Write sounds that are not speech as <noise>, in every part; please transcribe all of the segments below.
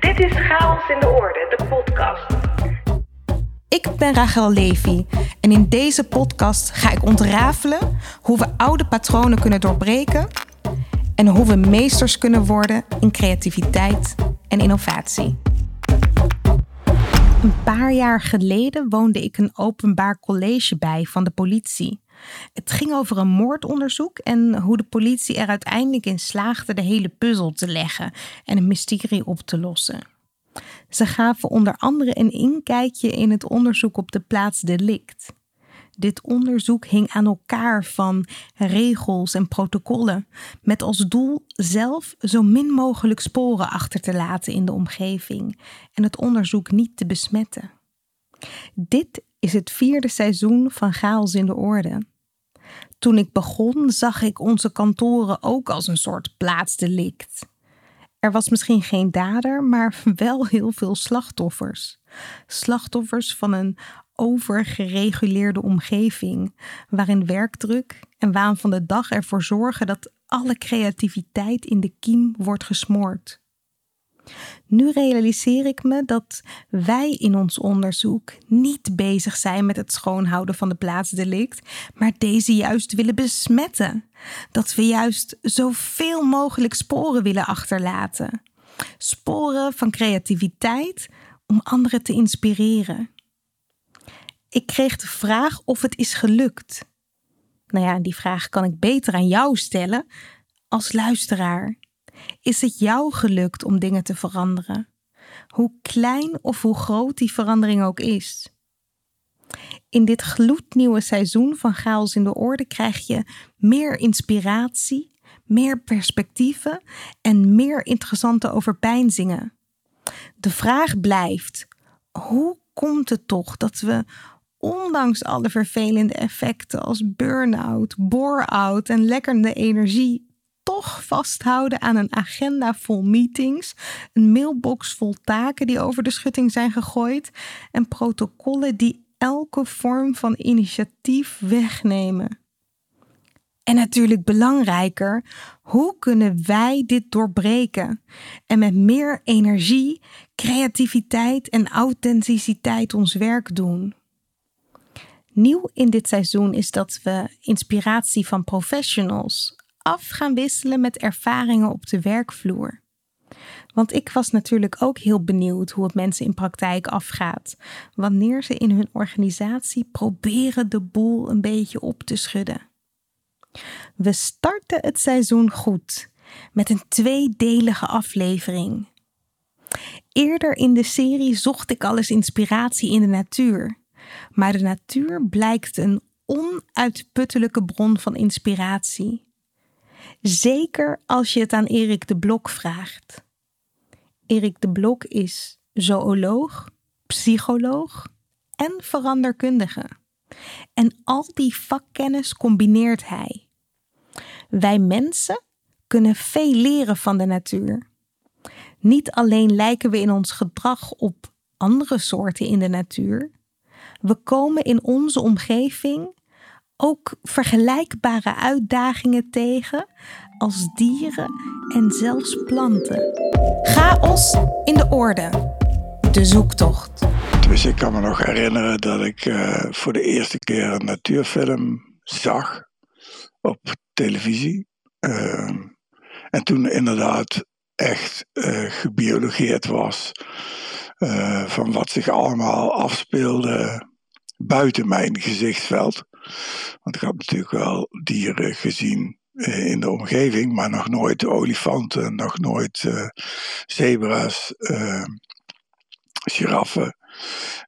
Dit is Chaos in de Orde, de podcast. Ik ben Rachel Levy en in deze podcast ga ik ontrafelen hoe we oude patronen kunnen doorbreken en hoe we meesters kunnen worden in creativiteit en innovatie. Een paar jaar geleden woonde ik een openbaar college bij van de politie. Het ging over een moordonderzoek en hoe de politie er uiteindelijk in slaagde de hele puzzel te leggen en een mysterie op te lossen. Ze gaven onder andere een inkijkje in het onderzoek op de plaats delict. Dit onderzoek hing aan elkaar van regels en protocollen, met als doel zelf zo min mogelijk sporen achter te laten in de omgeving en het onderzoek niet te besmetten. Dit is het vierde seizoen van Chaos in de Orde. Toen ik begon, zag ik onze kantoren ook als een soort plaatsdelict. Er was misschien geen dader, maar <laughs> wel heel veel slachtoffers. Slachtoffers van een overgereguleerde omgeving, waarin werkdruk en waan van de dag ervoor zorgen dat alle creativiteit in de kiem wordt gesmoord. Nu realiseer ik me dat wij in ons onderzoek niet bezig zijn met het schoonhouden van de plaatsdelict, maar deze juist willen besmetten. Dat we juist zoveel mogelijk sporen willen achterlaten. Sporen van creativiteit om anderen te inspireren. Ik kreeg de vraag of het is gelukt. Nou ja, die vraag kan ik beter aan jou stellen als luisteraar. Is het jou gelukt om dingen te veranderen? Hoe klein of hoe groot die verandering ook is. In dit gloednieuwe seizoen van Chaos in de Orde krijg je meer inspiratie, meer perspectieven en meer interessante overpeinzingen. De vraag blijft: hoe komt het toch dat we ondanks alle vervelende effecten als burn-out, bore-out en lekkende energie toch vasthouden aan een agenda vol meetings, een mailbox vol taken die over de schutting zijn gegooid en protocollen die elke vorm van initiatief wegnemen. En natuurlijk belangrijker, hoe kunnen wij dit doorbreken en met meer energie, creativiteit en authenticiteit ons werk doen? Nieuw in dit seizoen is dat we inspiratie van professionals af gaan wisselen met ervaringen op de werkvloer. Want ik was natuurlijk ook heel benieuwd hoe het mensen in praktijk afgaat, wanneer ze in hun organisatie proberen de boel een beetje op te schudden. We starten het seizoen goed met een tweedelige aflevering. Eerder in de serie zocht ik al eens inspiratie in de natuur, maar de natuur blijkt een onuitputtelijke bron van inspiratie. Zeker als je het aan Erik de Blok vraagt. Erik de Blok is zooloog, psycholoog en veranderkundige. En al die vakkennis combineert hij. Wij mensen kunnen veel leren van de natuur. Niet alleen lijken we in ons gedrag op andere soorten in de natuur, we komen in onze omgeving ook vergelijkbare uitdagingen tegen als dieren en zelfs planten. Chaos in de orde. De zoektocht. Dus ik kan me nog herinneren dat ik uh, voor de eerste keer een natuurfilm zag op televisie. Uh, en toen inderdaad echt uh, gebiologeerd was van wat zich allemaal afspeelde buiten mijn gezichtsveld. Want ik had natuurlijk wel dieren gezien eh, in de omgeving, maar nog nooit olifanten, nog nooit uh, zebra's, uh, giraffen.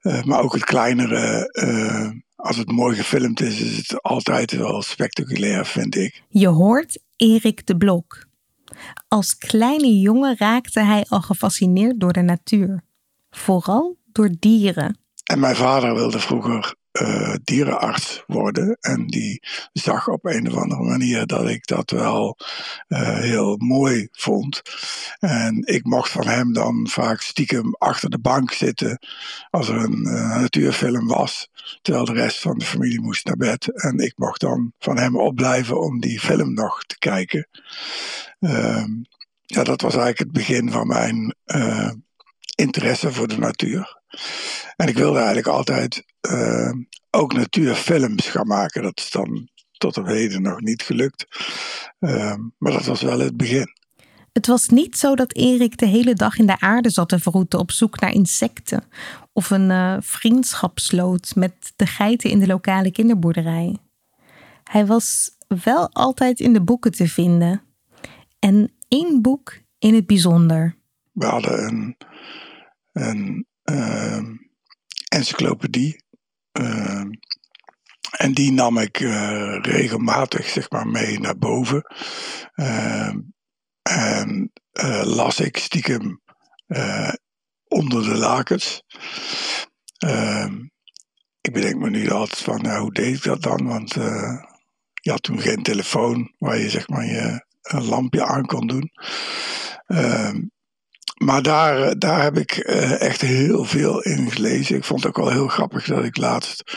Uh, maar ook het kleinere, als het mooi gefilmd is, is het altijd wel spectaculair, vind ik. Je hoort Erik de Blok. Als kleine jongen raakte hij al gefascineerd door de natuur, vooral door dieren. En mijn vader wilde vroeger uh, dierenarts worden. En die zag op een of andere manier dat ik dat wel uh, heel mooi vond. En ik mocht van hem dan vaak stiekem achter de bank zitten als er een uh, natuurfilm was. Terwijl de rest van de familie moest naar bed. En ik mocht dan van hem opblijven om die film nog te kijken. Ehm, ja, dat was eigenlijk het begin van mijn interesse voor de natuur. En ik wilde eigenlijk altijd uh, ook natuurfilms gaan maken. Dat is dan tot op heden nog niet gelukt. Uh, maar dat was wel het begin. Het was niet zo dat Erik de hele dag in de aarde zat te verroeten op zoek naar insecten. Of een uh, vriendschap sloot met de geiten in de lokale kinderboerderij. Hij was wel altijd in de boeken te vinden. En één boek in het bijzonder. We hadden een, een uh, encyclopedie. Uh, en die nam ik uh, regelmatig zeg maar, mee naar boven. Ehm, en eh, las ik stiekem eh, onder de lakens. Ehm, ik bedenk me nu altijd van, nou, hoe deed ik dat dan? Want je had toen geen telefoon waar je zeg maar je een lampje aan kon doen. Ehm, maar daar, daar heb ik uh, echt heel veel in gelezen. Ik vond het ook wel heel grappig dat ik laatst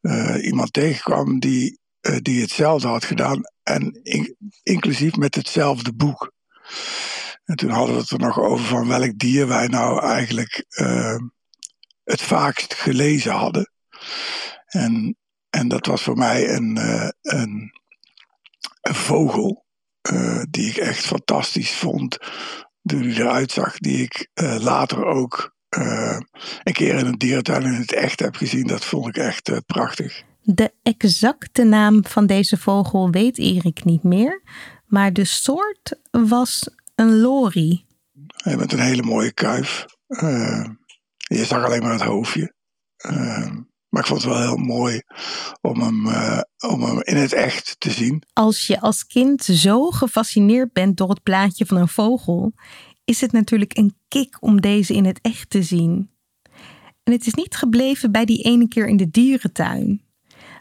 uh, iemand tegenkwam die, die hetzelfde had gedaan. En in, inclusief met hetzelfde boek. En toen hadden we het er nog over van welk dier wij nou eigenlijk het vaakst gelezen hadden. En, en dat was voor mij een, een, vogel. die ik echt fantastisch vond die eruit zag, die ik uh, later ook uh, een keer in een dierentuin in het echt heb gezien. Dat vond ik echt uh, prachtig. De exacte naam van deze vogel weet Erik niet meer, maar de soort was een lori. Hij met een hele mooie kuif. je zag alleen maar het hoofdje. Maar ik vond het wel heel mooi om hem, uh, om hem in het echt te zien. Als je als kind zo gefascineerd bent door het plaatje van een vogel, is het natuurlijk een kick om deze in het echt te zien. En het is niet gebleven bij die ene keer in de dierentuin.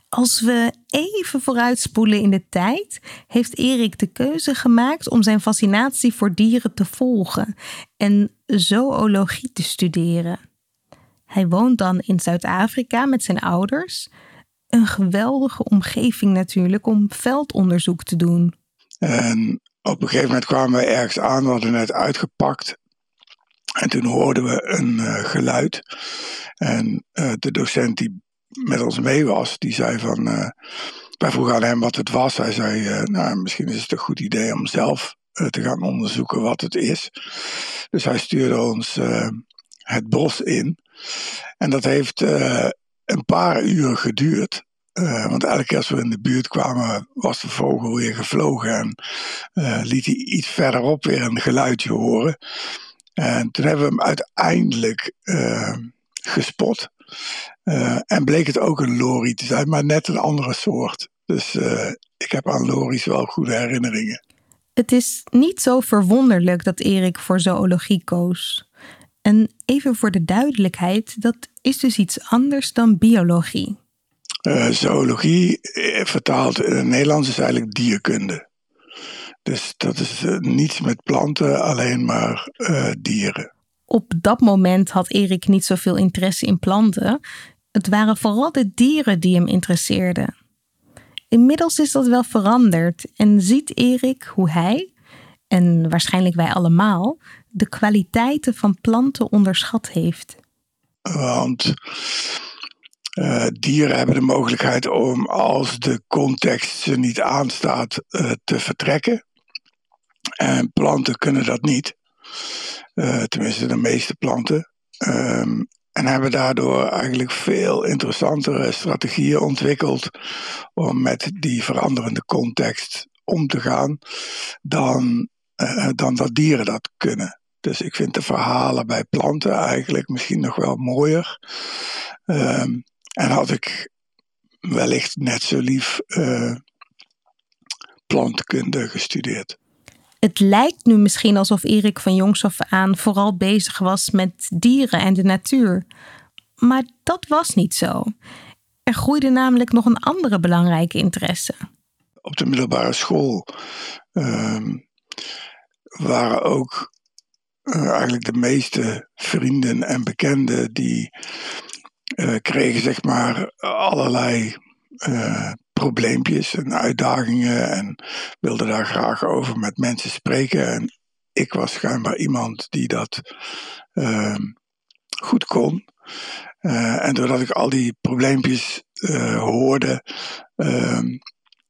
Als we even vooruitspoelen in de tijd, heeft Erik de keuze gemaakt om zijn fascinatie voor dieren te volgen en zoologie te studeren. Hij woont dan in Zuid-Afrika met zijn ouders. Een geweldige omgeving natuurlijk om veldonderzoek te doen. En op een gegeven moment kwamen we ergens aan, we hadden net uitgepakt. En toen hoorden we een uh, geluid. En uh, de docent die met ons mee was, die zei van. Uh, wij vroegen aan hem wat het was. Hij zei: Nou, misschien is het een goed idee om zelf te gaan onderzoeken wat het is. Dus hij stuurde ons het bos in. En dat heeft uh, een paar uur geduurd. Uh, want elke keer als we in de buurt kwamen, was de vogel weer gevlogen en uh, liet hij iets verderop weer een geluidje horen. En toen hebben we hem uiteindelijk gespot. en bleek het ook een lori te zijn, maar net een andere soort. Dus ik heb aan lories wel goede herinneringen. Het is niet zo verwonderlijk dat Erik voor zoologie koos. En even voor de duidelijkheid, dat is dus iets anders dan biologie. Uh, zoologie, eh, vertaald in het Nederlands, is eigenlijk dierkunde. Dus dat is uh, niets met planten, alleen maar uh, dieren. Op dat moment had Erik niet zoveel interesse in planten. Het waren vooral de dieren die hem interesseerden. Inmiddels is dat wel veranderd en ziet Erik hoe hij, en waarschijnlijk wij allemaal, de kwaliteiten van planten onderschat heeft. Want uh, dieren hebben de mogelijkheid om, als de context ze niet aanstaat, uh, te vertrekken. En planten kunnen dat niet. Uh, tenminste, de meeste planten. Um, en hebben daardoor eigenlijk veel interessantere strategieën ontwikkeld om met die veranderende context om te gaan dan, dan dat dieren dat kunnen. Dus ik vind de verhalen bij planten eigenlijk misschien nog wel mooier. Um, en had ik wellicht net zo lief uh, plantkunde gestudeerd. Het lijkt nu misschien alsof Erik van jongs af aan vooral bezig was met dieren en de natuur. Maar dat was niet zo. Er groeide namelijk nog een andere belangrijke interesse. Op de middelbare school uh, waren ook uh, eigenlijk de meeste vrienden en bekenden die uh, kregen zeg maar allerlei uh, probleempjes en uitdagingen en wilden daar graag over met mensen spreken. En ik was schijnbaar iemand die dat ehm, goed kon. En doordat ik al die probleempjes hoorde, uh,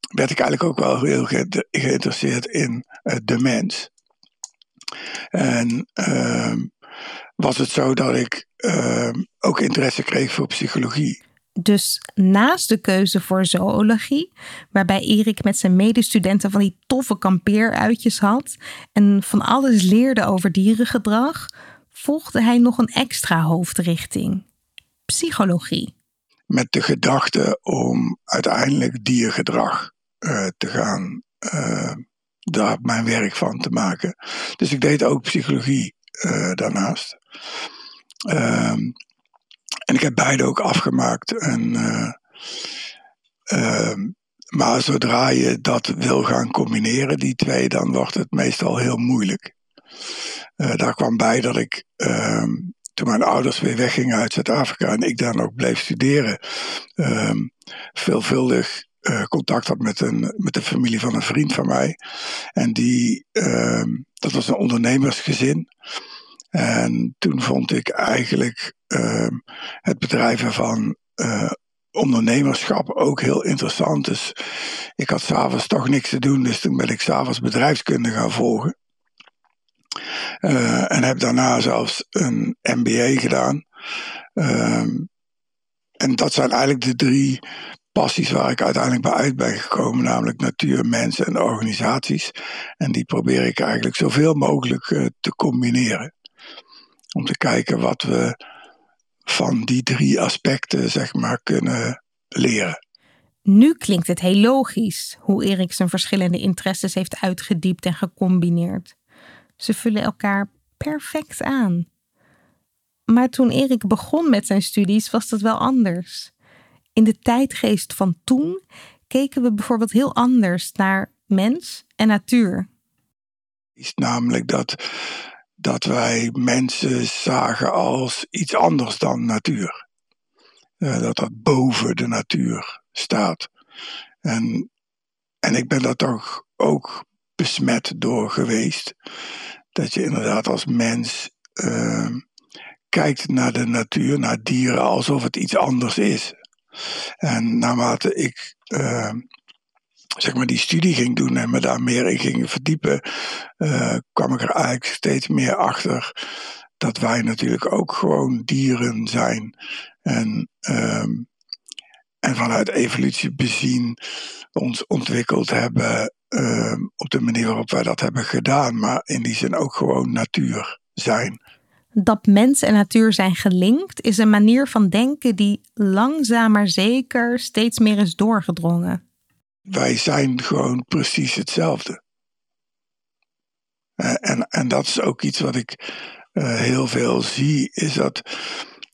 werd ik eigenlijk ook wel heel ge geïnteresseerd in de mens. En ehm, was het zo dat ik ehm, ook interesse kreeg voor psychologie. Dus naast de keuze voor zoologie, waarbij Erik met zijn medestudenten van die toffe kampeeruitjes had en van alles leerde over dierengedrag, volgde hij nog een extra hoofdrichting: psychologie. Met de gedachte om uiteindelijk diergedrag uh, te gaan, uh, daar mijn werk van te maken. Dus ik deed ook psychologie uh, daarnaast. Ehm, en ik heb beide ook afgemaakt. En, ehm, maar zodra je dat wil gaan combineren, die twee, dan wordt het meestal heel moeilijk. Uh, daar kwam bij dat ik uh, toen mijn ouders weer weggingen uit Zuid-Afrika en ik daar nog bleef studeren, uh, veelvuldig uh, contact had met, een, met de familie van een vriend van mij. En die, ehm, dat was een ondernemersgezin. En toen vond ik eigenlijk ehm, het bedrijven van uh, ondernemerschap ook heel interessant. Dus ik had s'avonds toch niks te doen, dus toen ben ik s'avonds bedrijfskunde gaan volgen. Uh, en heb daarna zelfs een MBA gedaan. Uh, en dat zijn eigenlijk de drie passies waar ik uiteindelijk bij uit ben gekomen, namelijk natuur, mensen en organisaties. En die probeer ik eigenlijk zoveel mogelijk uh, te combineren. Om te kijken wat we van die drie aspecten, zeg maar, kunnen leren. Nu klinkt het heel logisch hoe Erik zijn verschillende interesses heeft uitgediept en gecombineerd. Ze vullen elkaar perfect aan. Maar toen Erik begon met zijn studies was dat wel anders. In de tijdgeest van toen keken we bijvoorbeeld heel anders naar mens en natuur. Is namelijk dat, dat wij mensen zagen als iets anders dan natuur. Uh, dat dat boven de natuur staat. En, en ik ben daar toch ook besmet door geweest. Dat je inderdaad als mens uh, kijkt naar de natuur, naar dieren, alsof het iets anders is. En naarmate ik uh, zeg maar die studie ging doen en me daar meer in ging verdiepen, uh, kwam ik er eigenlijk steeds meer achter dat wij natuurlijk ook gewoon dieren zijn. En, um, en vanuit evolutie bezien ons ontwikkeld hebben uh, op de manier waarop wij dat hebben gedaan, maar in die zin ook gewoon natuur zijn dat mens en natuur zijn gelinkt, is een manier van denken die langzaam maar zeker steeds meer is doorgedrongen. Wij zijn gewoon precies hetzelfde. Eh, en, en dat is ook iets wat ik uh, heel veel zie, is dat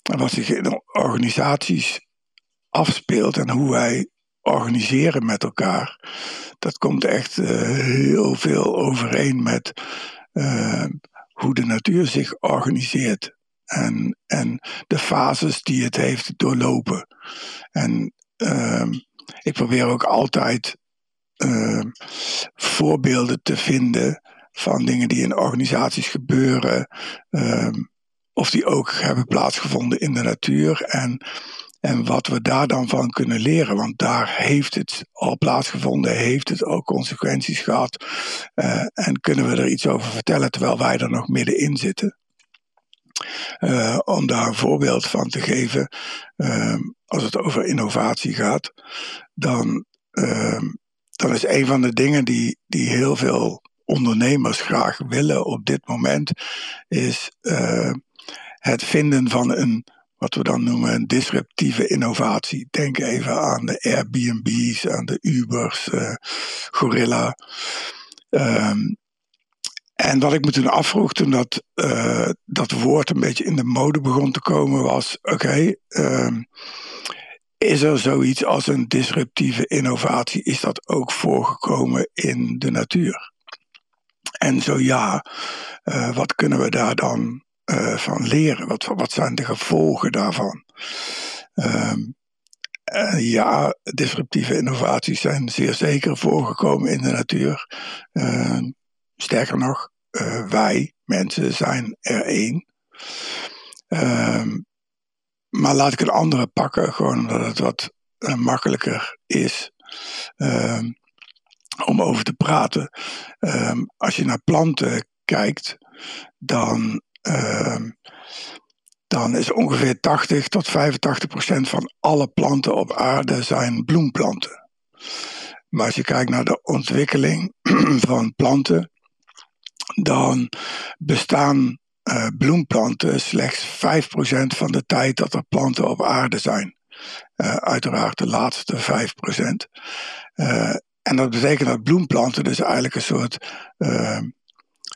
wat zich in organisaties afspeelt en hoe wij organiseren met elkaar, dat komt echt uh, heel veel overeen met hoe de natuur zich organiseert. En, en de fases die het heeft doorlopen. En uh, ik probeer ook altijd uh, voorbeelden te vinden van dingen die in organisaties gebeuren. Uh, of die ook hebben plaatsgevonden in de natuur. En en wat we daar dan van kunnen leren, want daar heeft het al plaatsgevonden, heeft het ook consequenties gehad. Uh, en kunnen we er iets over vertellen terwijl wij er nog middenin zitten. Uh, om daar een voorbeeld van te geven, uh, als het over innovatie gaat, dan, ehm, dan is een van de dingen die, die heel veel ondernemers graag willen op dit moment, is eh, het vinden van een wat we dan noemen een disruptieve innovatie. Denk even aan de Airbnb's, aan de Ubers, uh, Gorilla. Um, en wat ik me toen afvroeg, toen dat, uh, dat woord een beetje in de mode begon te komen, was: oké, um, is er zoiets als een disruptieve innovatie? Is dat ook voorgekomen in de natuur? En zo ja, uh, wat kunnen we daar dan uh, van leren? Wat, wat zijn de gevolgen daarvan? Um, uh, ja, disruptieve innovaties zijn zeer zeker voorgekomen in de natuur. Uh, sterker nog, uh, wij, mensen, zijn er één. Ehm, maar laat ik een andere pakken, gewoon omdat het wat makkelijker is ehm, om over te praten. Ehm, als je naar planten kijkt, dan, dan is ongeveer 80 tot 85 procent van alle planten op aarde zijn bloemplanten. Maar als je kijkt naar de ontwikkeling <clears throat> van planten, dan bestaan uh, bloemplanten slechts 5% van de tijd dat er planten op aarde zijn. Uh, uiteraard de laatste 5%. Uh, eh, en dat betekent dat bloemplanten dus eigenlijk een soort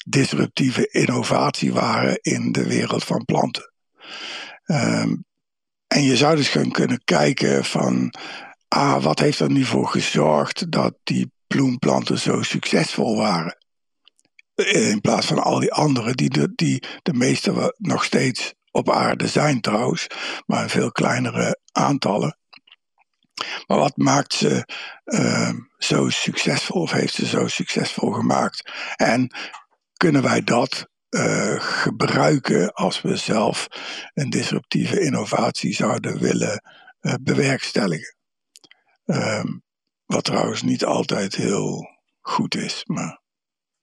disruptieve innovatie waren in de wereld van planten. Um, en je zou dus gaan kunnen kijken van, ah, wat heeft er nu voor gezorgd dat die bloemplanten zo succesvol waren? In plaats van al die andere, die de, die de meeste nog steeds op aarde zijn trouwens, maar in veel kleinere aantallen. Maar wat maakt ze uh, zo succesvol of heeft ze zo succesvol gemaakt? En kunnen wij dat uh, gebruiken als we zelf een disruptieve innovatie zouden willen uh, bewerkstelligen? Um, wat trouwens niet altijd heel goed is, maar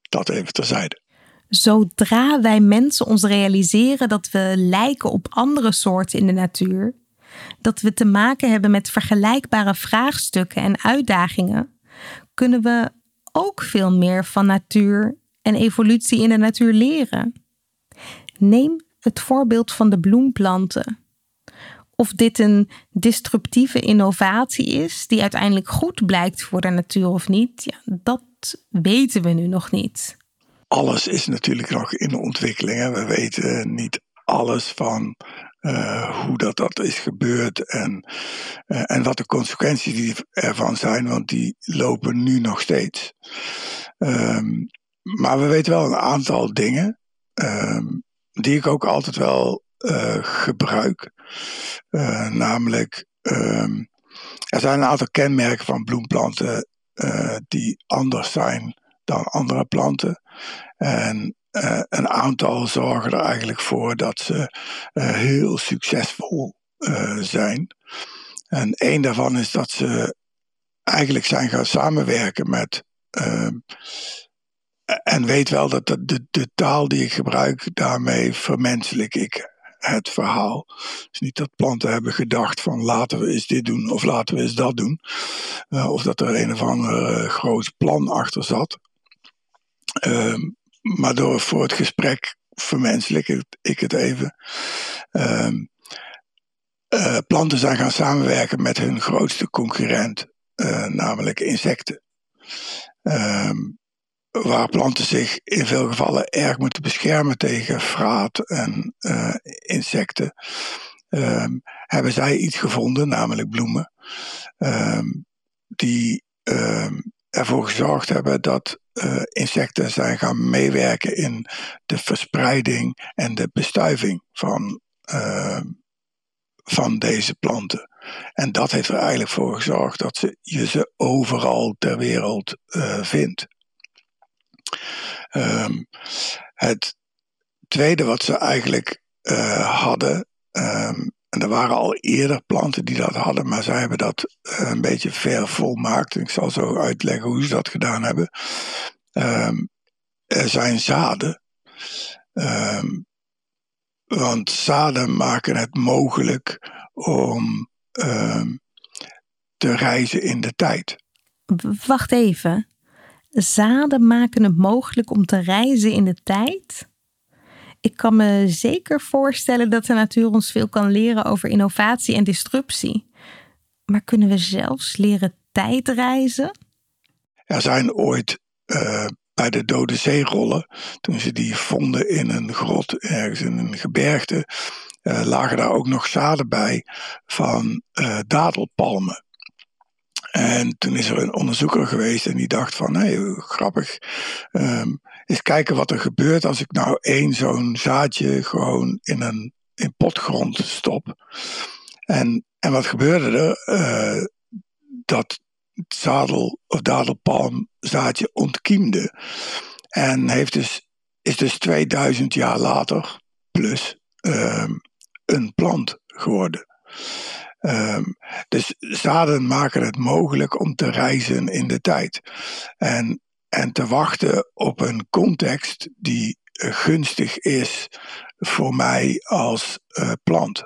dat even terzijde. Zodra wij mensen ons realiseren dat we lijken op andere soorten in de natuur, dat we te maken hebben met vergelijkbare vraagstukken en uitdagingen, kunnen we ook veel meer van natuur en evolutie in de natuur leren. Neem het voorbeeld van de bloemplanten. Of dit een disruptieve innovatie is die uiteindelijk goed blijkt voor de natuur of niet, ja, dat weten we nu nog niet. Alles is natuurlijk nog in ontwikkeling. We weten niet alles van uh, hoe dat, dat is gebeurd en, uh, en wat de consequenties ervan zijn, want die lopen nu nog steeds. Um, maar we weten wel een aantal dingen um, die ik ook altijd wel uh, gebruik. namelijk, um, er zijn een aantal kenmerken van bloemplanten uh, die anders zijn dan andere planten. En een aantal zorgen er eigenlijk voor dat ze heel succesvol zijn. En een daarvan is dat ze eigenlijk zijn gaan samenwerken met. Ehm, en weet wel dat de, de, taal die ik gebruik, daarmee vermenselijk ik het verhaal. Dus niet dat planten hebben gedacht van laten we eens dit doen of laten we eens dat doen. Uh, of dat er een of ander uh, groot plan achter zat. Uh, maar door voor het gesprek vermenselijk ik het even. Ehm, eh, planten zijn gaan samenwerken met hun grootste concurrent, eh, namelijk insecten. Ehm, waar planten zich in veel gevallen erg moeten beschermen tegen vraat en uh, insecten, um, hebben zij iets gevonden, namelijk bloemen, um, die um, ervoor gezorgd hebben dat uh, insecten zijn gaan meewerken in de verspreiding en de bestuiving van, van deze planten. En dat heeft er eigenlijk voor gezorgd dat ze, je ze overal ter wereld uh, vindt. Um, het tweede wat ze eigenlijk uh, hadden, um, en er waren al eerder planten die dat hadden, maar zij hebben dat uh, een beetje vervolmaakt. Ik zal zo uitleggen hoe ze dat gedaan hebben. Um, er zijn zaden. want zaden maken het mogelijk om te reizen in de tijd. Wacht even zaden maken het mogelijk om te reizen in de tijd. Ik kan me zeker voorstellen dat de natuur ons veel kan leren over innovatie en disruptie. Maar kunnen we zelfs leren tijdreizen? Er zijn ooit uh, bij de Dode Zeerollen, toen ze die vonden in een grot ergens in een gebergte, uh, lagen daar ook nog zaden bij van uh, dadelpalmen. En toen is er een onderzoeker geweest en die dacht van, hé, grappig, um, eens kijken wat er gebeurt als ik nou één zo'n zaadje gewoon in een in potgrond stop. En, en wat gebeurde er? Uh, dat zadel- of dadelpalmzaadje ontkiemde. En heeft dus is dus 2000 jaar later plus ehm, een plant geworden. Ehm, dus zaden maken het mogelijk om te reizen in de tijd. En, en te wachten op een context die eh, gunstig is voor mij als uh, plant.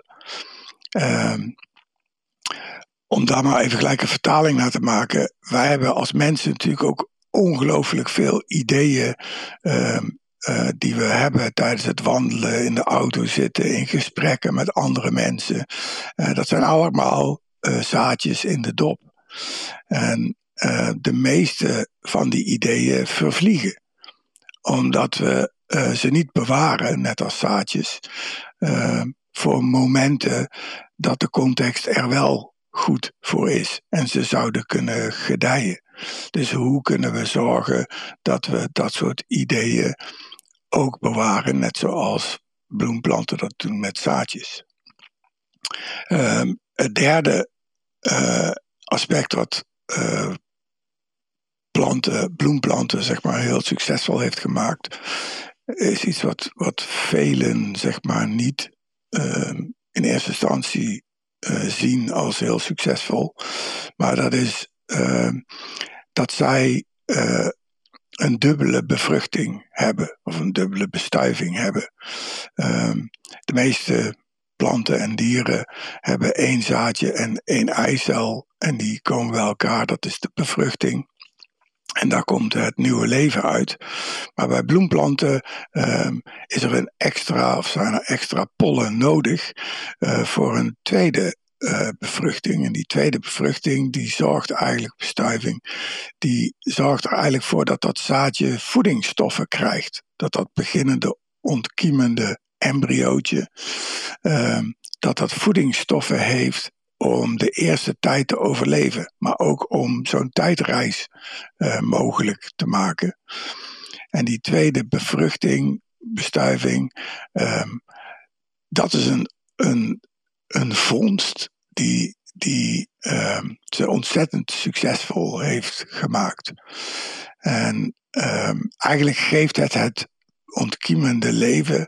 Um, om daar maar even gelijk een vertaling naar te maken. Wij hebben als mensen natuurlijk ook ongelooflijk veel ideeën uh, uh, die we hebben tijdens het wandelen, in de auto zitten, in gesprekken met andere mensen. Uh, dat zijn allemaal uh, zaadjes in de dop. En de meeste van die ideeën vervliegen, omdat we ze niet bewaren, net als zaadjes, voor momenten dat de context er wel goed voor is en ze zouden kunnen gedijen. Dus hoe kunnen we zorgen dat we dat soort ideeën ook bewaren, net zoals bloemplanten dat doen met zaadjes. Um, het derde uh, aspect wat uh, planten, bloemplanten zeg maar, heel succesvol heeft gemaakt, is iets wat, wat velen zeg maar, niet uh, in eerste instantie uh, zien als heel succesvol. Maar dat is ehm, dat zij een dubbele bevruchting hebben, of een dubbele bestuiving hebben. Um, de meeste planten en dieren hebben één zaadje en één eicel, en die komen bij elkaar, dat is de bevruchting. En daar komt het nieuwe leven uit. Maar bij bloemplanten um, is er een extra, of zijn er extra pollen nodig uh, voor een tweede uh, bevruchting. En die tweede bevruchting, die zorgt eigenlijk, bestuiving, die zorgt er eigenlijk voor dat dat zaadje voedingsstoffen krijgt. Dat dat beginnende ontkiemende embryootje, uh, dat dat voedingsstoffen heeft om de eerste tijd te overleven, maar ook om zo'n tijdreis uh, mogelijk te maken. En die tweede bevruchting, bestuiving, um, dat is een, een een vondst die, die uh, ze ontzettend succesvol heeft gemaakt. En uh, eigenlijk geeft het het ontkiemende leven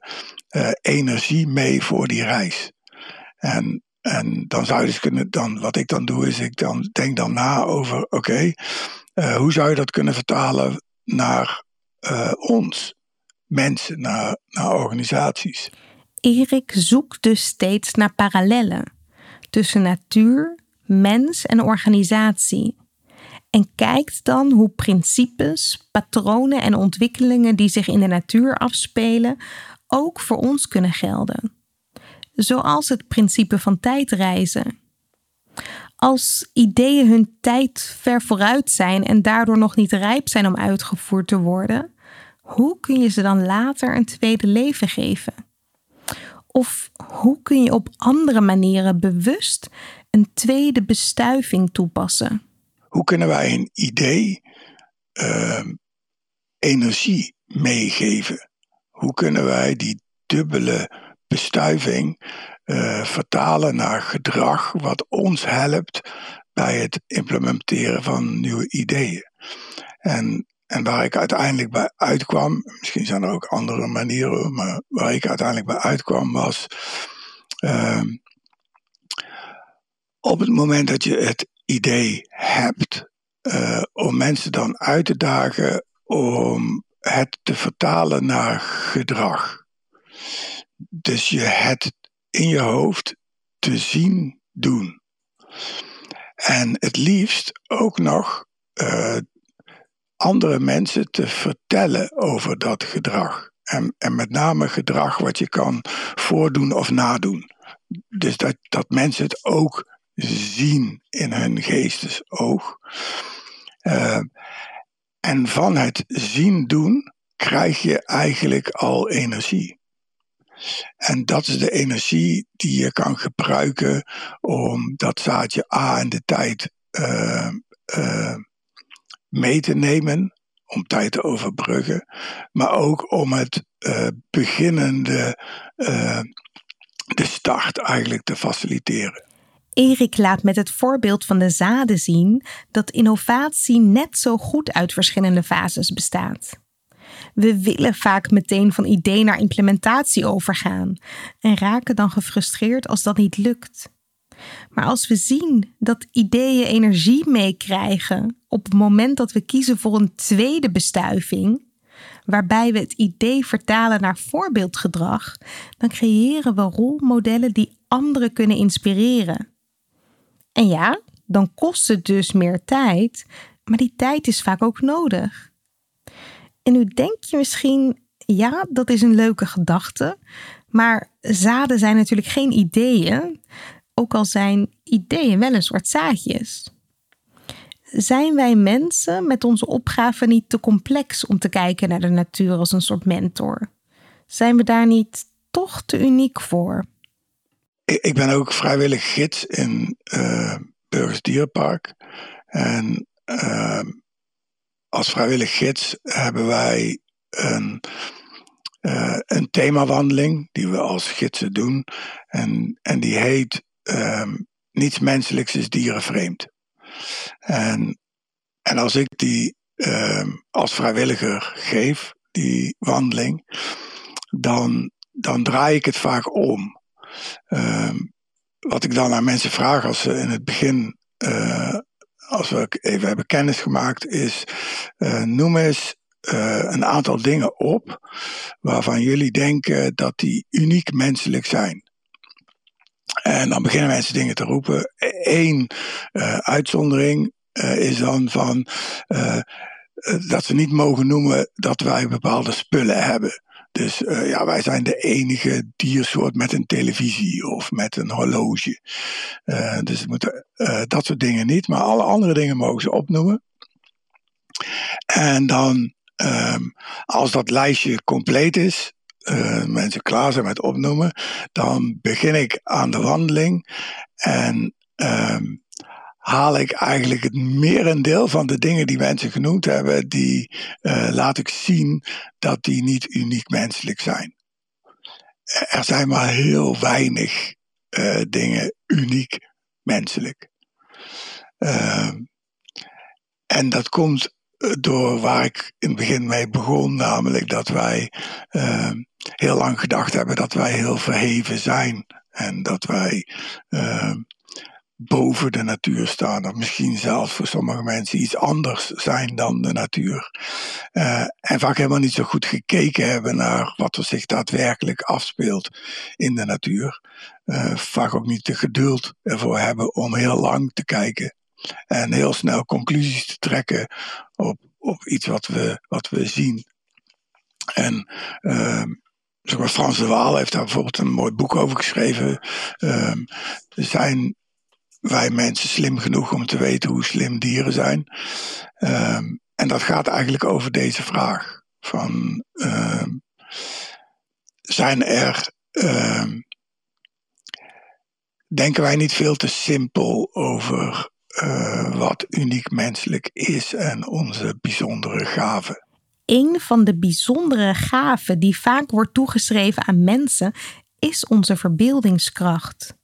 uh, energie mee voor die reis. En, en dan zou je dus kunnen, dan, wat ik dan doe, is ik dan denk dan na over, oké, uh, hoe zou je dat kunnen vertalen naar uh, ons, mensen, naar, naar organisaties? Erik zoekt dus steeds naar parallellen tussen natuur, mens en organisatie. En kijkt dan hoe principes, patronen en ontwikkelingen die zich in de natuur afspelen ook voor ons kunnen gelden. Zoals het principe van tijdreizen. Als ideeën hun tijd ver vooruit zijn en daardoor nog niet rijp zijn om uitgevoerd te worden, hoe kun je ze dan later een tweede leven geven? Of hoe kun je op andere manieren bewust een tweede bestuiving toepassen? Hoe kunnen wij een idee uh, energie meegeven? Hoe kunnen wij die dubbele bestuiving uh, vertalen naar gedrag wat ons helpt bij het implementeren van nieuwe ideeën? En en waar ik uiteindelijk bij uitkwam, misschien zijn er ook andere manieren, maar waar ik uiteindelijk bij uitkwam was. Uh, op het moment dat je het idee hebt uh, om mensen dan uit te dagen om het te vertalen naar gedrag. Dus je het in je hoofd te zien doen. En het liefst ook nog uh, andere mensen te vertellen over dat gedrag. En, en met name gedrag wat je kan voordoen of nadoen. Dus dat, dat mensen het ook zien in hun geestesoog. Uh, en van het zien doen krijg je eigenlijk al energie. En dat is de energie die je kan gebruiken om dat zaadje A in de tijd uh, uh, mee te nemen, om tijd te overbruggen, maar ook om het uh, beginnende, uh, de start eigenlijk te faciliteren. Erik laat met het voorbeeld van de zaden zien dat innovatie net zo goed uit verschillende fases bestaat. We willen vaak meteen van idee naar implementatie overgaan en raken dan gefrustreerd als dat niet lukt. Maar als we zien dat ideeën energie meekrijgen op het moment dat we kiezen voor een tweede bestuiving, waarbij we het idee vertalen naar voorbeeldgedrag, dan creëren we rolmodellen die anderen kunnen inspireren. En ja, dan kost het dus meer tijd, maar die tijd is vaak ook nodig. En nu denk je misschien, ja, dat is een leuke gedachte, maar zaden zijn natuurlijk geen ideeën, ook al zijn ideeën wel een soort zaadjes. Zijn wij mensen met onze opgave niet te complex om te kijken naar de natuur als een soort mentor? Zijn we daar niet toch te uniek voor? Ik ben ook vrijwillig gids in uh, Burgers Dierenpark. En uh, als vrijwillig gids hebben wij een, uh, een themawandeling die we als gidsen doen. En, en die heet um, Niets menselijks is dierenvreemd. En, en als ik die um, als vrijwilliger geef, die wandeling, dan, dan draai ik het vaak om. Um, wat ik dan aan mensen vraag als ze in het begin, uh, als we even hebben kennis gemaakt, is uh, noem eens uh, een aantal dingen op waarvan jullie denken dat die uniek menselijk zijn. En dan beginnen mensen dingen te roepen. Eén uh, uitzondering uh, is dan van uh, dat ze niet mogen noemen dat wij bepaalde spullen hebben. Dus ja, wij zijn de enige diersoort met een televisie of met een horloge. Dus moeten, dat soort dingen niet, maar alle andere dingen mogen ze opnoemen. En dan, um, als dat lijstje compleet is, mensen klaar zijn met opnoemen, dan begin ik aan de wandeling. En um, haal ik eigenlijk het merendeel van de dingen die mensen genoemd hebben, die uh, laat ik zien dat die niet uniek menselijk zijn. Er zijn maar heel weinig uh, dingen uniek menselijk. Uh, en dat komt door waar ik in het begin mee begon, namelijk dat wij ehm, heel lang gedacht hebben dat wij heel verheven zijn. En dat wij ehm, boven de natuur staan. Of misschien zelfs voor sommige mensen iets anders zijn dan de natuur. Uh, en vaak helemaal niet zo goed gekeken hebben naar wat er zich daadwerkelijk afspeelt in de natuur. Uh, vaak ook niet de geduld ervoor hebben om heel lang te kijken. En heel snel conclusies te trekken op, op iets wat we, wat we zien. En uh, zoals Frans de Waal heeft daar bijvoorbeeld een mooi boek over geschreven. Uh, zijn wij mensen slim genoeg om te weten hoe slim dieren zijn? Um, en dat gaat eigenlijk over deze vraag. Van, um, zijn er, denken wij niet veel te simpel over uh, wat uniek menselijk is en onze bijzondere gaven? Een van de bijzondere gaven die vaak wordt toegeschreven aan mensen is onze verbeeldingskracht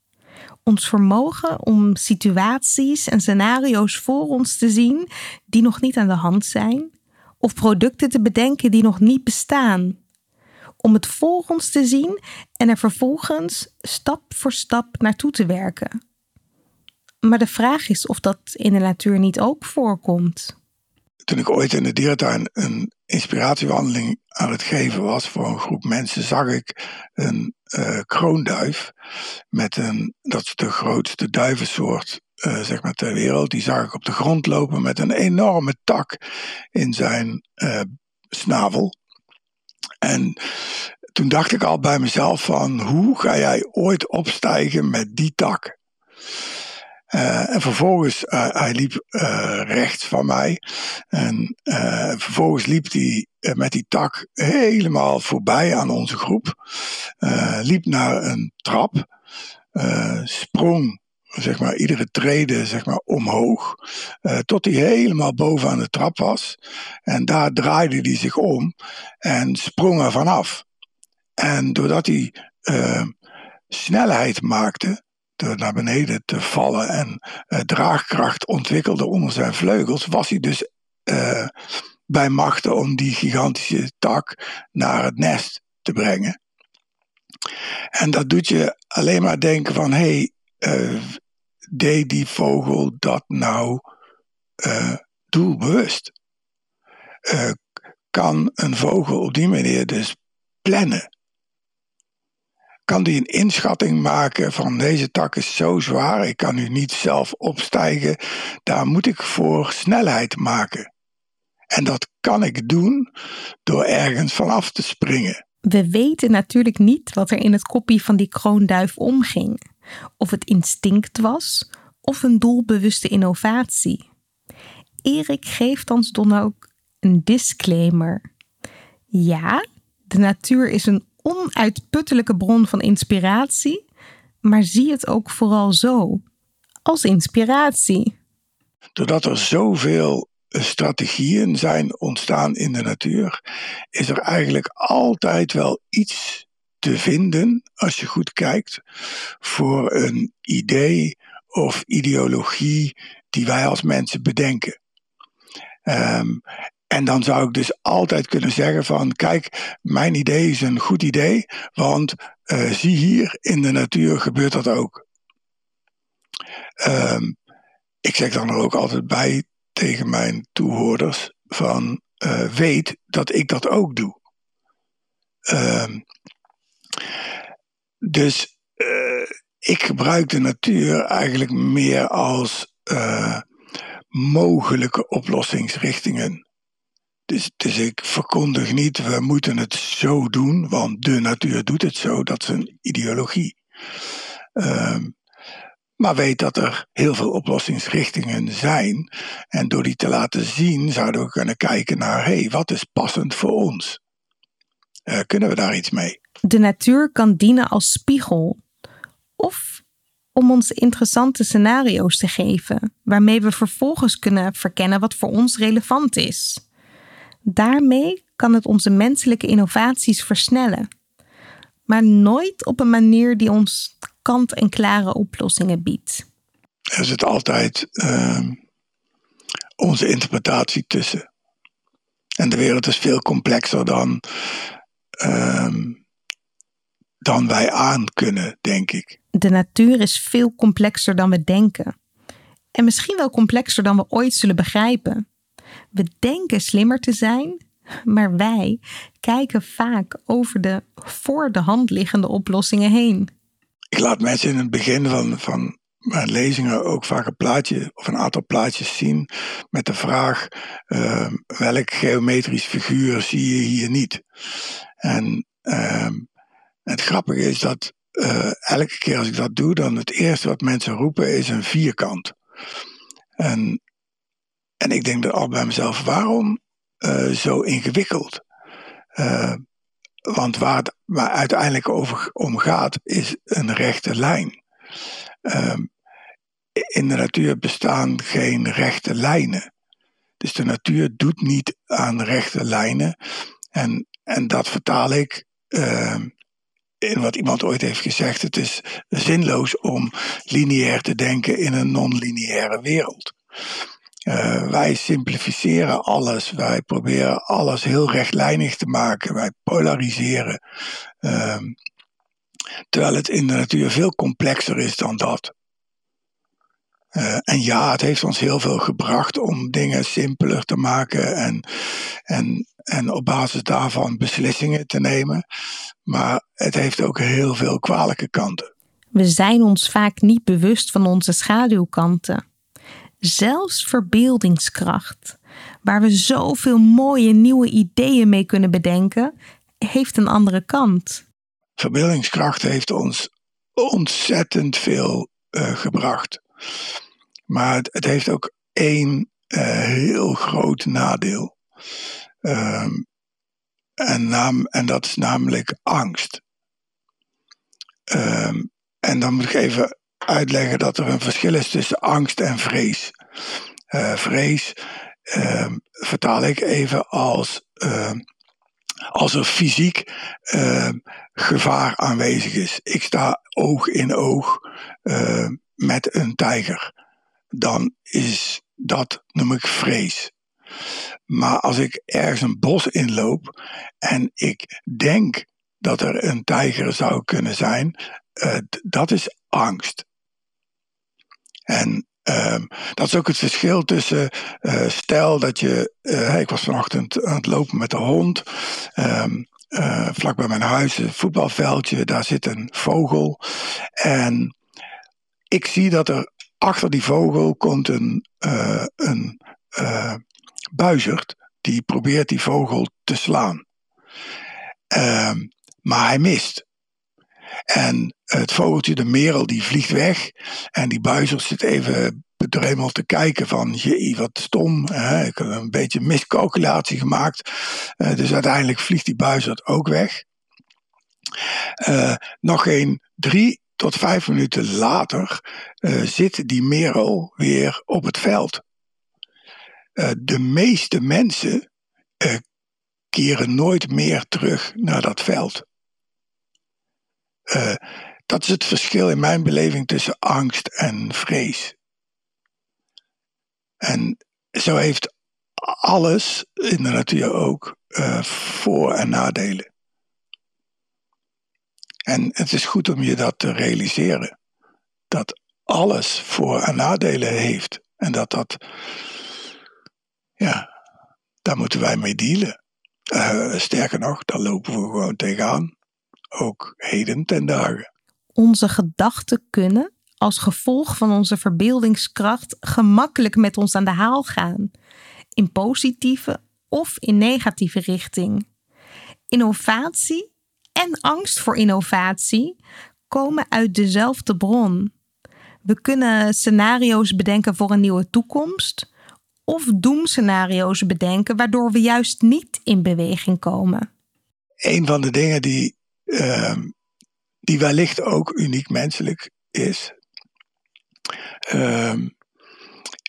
ons vermogen om situaties en scenario's voor ons te zien die nog niet aan de hand zijn, of producten te bedenken die nog niet bestaan. Om het voor ons te zien en er vervolgens stap voor stap naartoe te werken. Maar de vraag is of dat in de natuur niet ook voorkomt toen ik ooit in de dierentuin een inspiratiewandeling aan het geven was voor een groep mensen, zag ik een uh, kroonduif met een, dat is de grootste duivensoort uh, zeg maar ter wereld. Die zag ik op de grond lopen met een enorme tak in zijn uh, snavel. En toen dacht ik al bij mezelf van hoe ga jij ooit opstijgen met die tak? Uh, en vervolgens, uh, hij liep uh, rechts van mij. En vervolgens liep hij met die tak helemaal voorbij aan onze groep. liep naar een trap. sprong, zeg maar, iedere trede zeg maar, omhoog. tot hij helemaal boven aan de trap was. En daar draaide hij zich om en sprong er vanaf. En doordat hij snelheid maakte door naar beneden te vallen en uh, draagkracht ontwikkelde onder zijn vleugels, was hij dus uh, bij machten om die gigantische tak naar het nest te brengen. En dat doet je alleen maar denken van, hé, hey, uh, deed die vogel dat nou doelbewust? Kan een vogel op die manier dus plannen? Kan die een inschatting maken van deze tak is zo zwaar, ik kan nu niet zelf opstijgen, daar moet ik voor snelheid maken. En dat kan ik doen door ergens vanaf te springen. We weten natuurlijk niet wat er in het koppie van die kroonduif omging. Of het instinct was of een doelbewuste innovatie. Erik geeft ons dan ook een disclaimer. Ja, de natuur is een onuitputtelijke bron van inspiratie, maar zie het ook vooral zo, als inspiratie. Doordat er zoveel strategieën zijn ontstaan in de natuur, is er eigenlijk altijd wel iets te vinden, als je goed kijkt, voor een idee of ideologie die wij als mensen bedenken. Um, en dan zou ik dus altijd kunnen zeggen van kijk, mijn idee is een goed idee, want uh, zie hier, in de natuur gebeurt dat ook. Um, ik zeg dan er ook altijd bij tegen mijn toehoorders van uh, weet dat ik dat ook doe. Um, dus uh, ik gebruik de natuur eigenlijk meer als mogelijke oplossingsrichtingen. Dus, dus ik verkondig niet, we moeten het zo doen, want de natuur doet het zo. Dat is een ideologie. Um, maar weet dat er heel veel oplossingsrichtingen zijn. En door die te laten zien, zouden we kunnen kijken naar: hé, hey, wat is passend voor ons? Uh, kunnen we daar iets mee? De natuur kan dienen als spiegel. Of om ons interessante scenario's te geven, waarmee we vervolgens kunnen verkennen wat voor ons relevant is. Daarmee kan het onze menselijke innovaties versnellen, maar nooit op een manier die ons kant-en-klare oplossingen biedt. Er zit altijd uh, onze interpretatie tussen. En de wereld is veel complexer dan, uh, dan wij aan kunnen, denk ik. De natuur is veel complexer dan we denken. En misschien wel complexer dan we ooit zullen begrijpen. We denken slimmer te zijn, maar wij kijken vaak over de voor de hand liggende oplossingen heen. Ik laat mensen in het begin van, van mijn lezingen ook vaak een plaatje of een aantal plaatjes zien met de vraag uh, welk geometrisch figuur zie je hier niet? En uh, het grappige is dat uh, elke keer als ik dat doe, dan het eerste wat mensen roepen is een vierkant. En en ik denk dan al bij mezelf, waarom uh, zo ingewikkeld? Uh, want waar het uiteindelijk over om gaat, is een rechte lijn. Uh, in de natuur bestaan geen rechte lijnen. Dus de natuur doet niet aan rechte lijnen. En, en dat vertaal ik ehm, in wat iemand ooit heeft gezegd. Het is zinloos om lineair te denken in een non-lineaire wereld. Uh, wij simplificeren alles. Wij proberen alles heel rechtlijnig te maken. Wij polariseren. Uh, terwijl het in de natuur veel complexer is dan dat. Uh, en ja, het heeft ons heel veel gebracht om dingen simpeler te maken en, en, en op basis daarvan beslissingen te nemen. Maar het heeft ook heel veel kwalijke kanten. We zijn ons vaak niet bewust van onze schaduwkanten zelfs verbeeldingskracht, waar we zoveel mooie nieuwe ideeën mee kunnen bedenken, heeft een andere kant. Verbeeldingskracht heeft ons ontzettend veel uh, gebracht. Maar het, heeft ook één uh, heel groot nadeel. Uh, en, naam, en dat is namelijk angst. Ehm, en dan moet ik even uitleggen dat er een verschil is tussen angst en vrees. Uh, vrees uh, vertaal ik even als uh, als er fysiek gevaar aanwezig is. Ik sta oog in oog met een tijger. Dan is dat, noem ik vrees. Maar als ik ergens een bos inloop en ik denk dat er een tijger zou kunnen zijn, uh, dat is angst. En um, dat is ook het verschil tussen, uh, stel dat je, uh, ik was vanochtend aan het lopen met de hond, um, vlak bij mijn huis, een voetbalveldje, daar zit een vogel. En ik zie dat er achter die vogel komt een, een buizerd die probeert die vogel te slaan. Um, maar hij mist. En het vogeltje, de merel, die vliegt weg. En die buizer zit even bedremeld te kijken van, jee, wat stom. Hè? Ik heb een beetje miscalculatie gemaakt. Uh, dus uiteindelijk vliegt die buizer ook weg. Uh, nog geen drie tot vijf minuten later uh, zit die merel weer op het veld. de meeste mensen keren nooit meer terug naar dat veld. Uh, dat is het verschil in mijn beleving tussen angst en vrees. En zo heeft alles in de natuur ook uh, voor- en nadelen. En het is goed om je dat te realiseren. Dat alles voor- en nadelen heeft. En dat dat, ja, daar moeten wij mee dealen. Uh, sterker nog, daar lopen we gewoon tegenaan. Ook heden ten dagen. Onze gedachten kunnen, als gevolg van onze verbeeldingskracht, gemakkelijk met ons aan de haal gaan. In positieve of in negatieve richting. Innovatie en angst voor innovatie komen uit dezelfde bron. We kunnen scenario's bedenken voor een nieuwe toekomst of doemscenario's bedenken waardoor we juist niet in beweging komen. Een van de dingen die, uh, die wellicht ook uniek menselijk is, uh,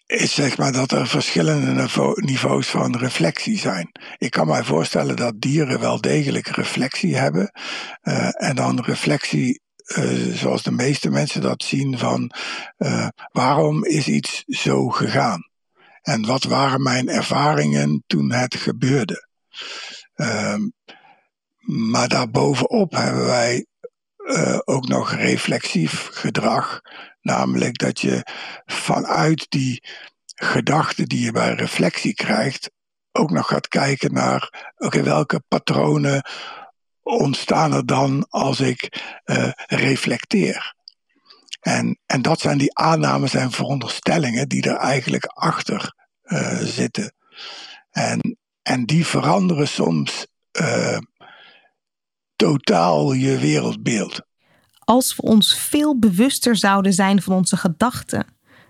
is zeg maar dat er verschillende niveaus van reflectie zijn. Ik kan mij voorstellen dat dieren wel degelijk reflectie hebben. Uh, en dan reflectie uh, zoals de meeste mensen dat zien van uh, waarom is iets zo gegaan? En wat waren mijn ervaringen toen het gebeurde? Maar daarbovenop hebben wij uh, ook nog reflexief gedrag. Namelijk dat je vanuit die gedachten die je bij reflectie krijgt, ook nog gaat kijken naar welke patronen ontstaan er dan als ik uh, reflecteer. En, en dat zijn die aannames en veronderstellingen die er eigenlijk achter uh, zitten. En, en die veranderen soms totaal je wereldbeeld. Als we ons veel bewuster zouden zijn van onze gedachten,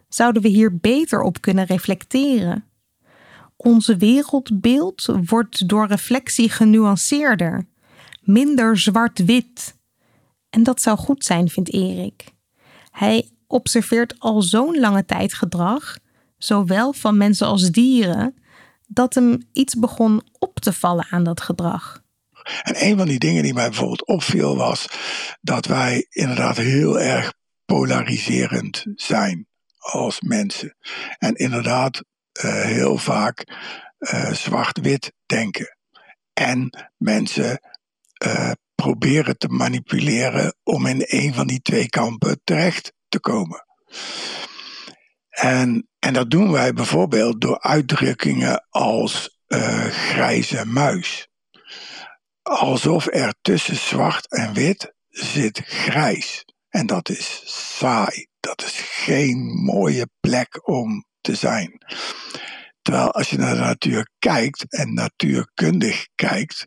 zouden we hier beter op kunnen reflecteren. Onze wereldbeeld wordt door reflectie genuanceerder, minder zwart-wit. En dat zou goed zijn, vindt Erik. Hij observeert al zo'n lange tijd gedrag, zowel van mensen als dieren, dat hem iets begon op te vallen aan dat gedrag. En een van die dingen die mij bijvoorbeeld opviel was dat wij inderdaad heel erg polariserend zijn als mensen. En inderdaad uh, heel vaak uh, zwart-wit denken. En mensen uh, proberen te manipuleren om in een van die twee kampen terecht te komen. En, en dat doen wij bijvoorbeeld door uitdrukkingen als grijze muis. Alsof er tussen zwart en wit zit grijs. En dat is saai. Dat is geen mooie plek om te zijn. Terwijl als je naar de natuur kijkt en natuurkundig kijkt,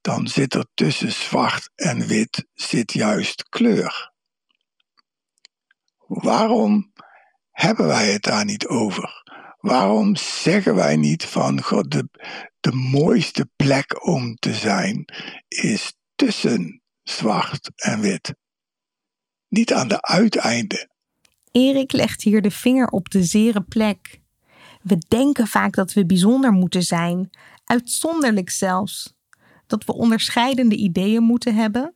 dan zit er tussen zwart en wit zit juist kleur. Waarom hebben wij het daar niet over? Waarom zeggen wij niet van God, de, de mooiste plek om te zijn is tussen zwart en wit? Niet aan de uiteinden. Erik legt hier de vinger op de zere plek. We denken vaak dat we bijzonder moeten zijn, uitzonderlijk zelfs. Dat we onderscheidende ideeën moeten hebben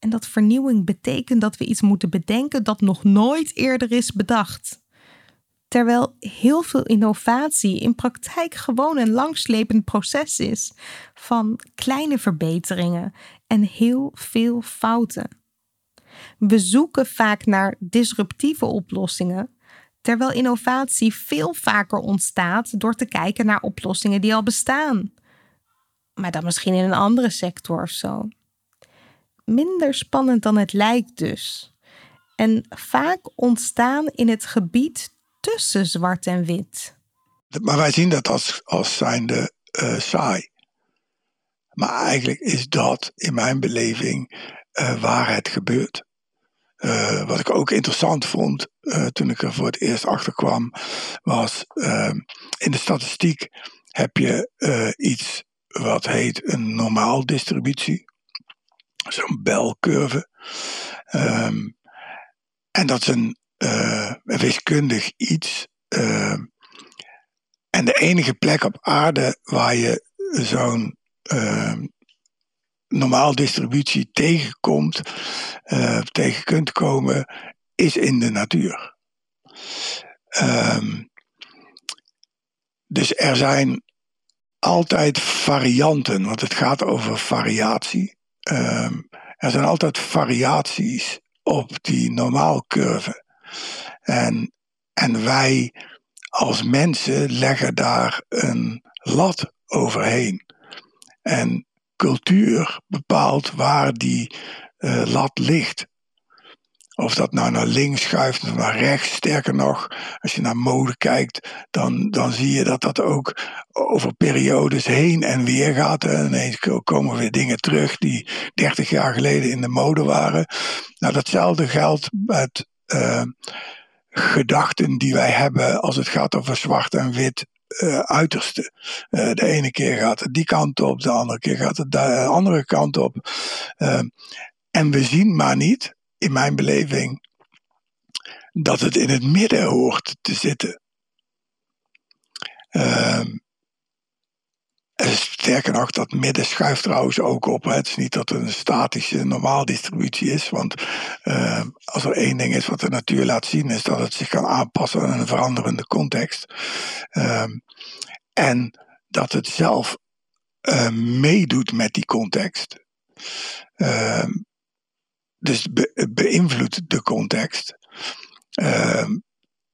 en dat vernieuwing betekent dat we iets moeten bedenken dat nog nooit eerder is bedacht. Terwijl heel veel innovatie in praktijk gewoon een langslepend proces is van kleine verbeteringen en heel veel fouten. We zoeken vaak naar disruptieve oplossingen, terwijl innovatie veel vaker ontstaat door te kijken naar oplossingen die al bestaan. Maar dan misschien in een andere sector of zo. Minder spannend dan het lijkt dus. En vaak ontstaan in het gebied tussen zwart en wit. Maar wij zien dat als, als zijnde uh, saai. Maar eigenlijk is dat in mijn beleving uh, waar het gebeurt. Uh, wat ik ook interessant vond toen ik er voor het eerst achter kwam, was ehm, in de statistiek heb je iets wat heet een normaal distributie. Zo'n belcurve. Um, en dat is een uh, wiskundig iets. Uh, en de enige plek op aarde waar je zo'n uh, normaal distributie tegenkomt, tegen kunt komen, is in de natuur. Um, dus er zijn altijd varianten, want het gaat over variatie. Um, er zijn altijd variaties op die normaalcurve. En, en wij als mensen leggen daar een lat overheen. En cultuur bepaalt waar die uh, lat ligt. Of dat nou naar links schuift of naar rechts. Sterker nog, als je naar mode kijkt, dan, dan zie je dat dat ook over periodes heen en weer gaat. En ineens komen weer dingen terug die 30 jaar geleden in de mode waren. Nou, datzelfde geldt met uh, gedachten die wij hebben als het gaat over zwart en wit uh, uiterste. Uh, de ene keer gaat het die kant op, de andere keer gaat het de andere kant op. Uh, en we zien maar niet in mijn beleving dat het in het midden hoort te zitten. Uh, sterker nog, dat midden schuift trouwens ook op. Het is niet dat het een statische normaaldistributie is. Want uh, als er één ding is wat de natuur laat zien, is dat het zich kan aanpassen aan een veranderende context. Uh, en dat het zelf uh, meedoet met die context. Uh, dus be beïnvloedt de context.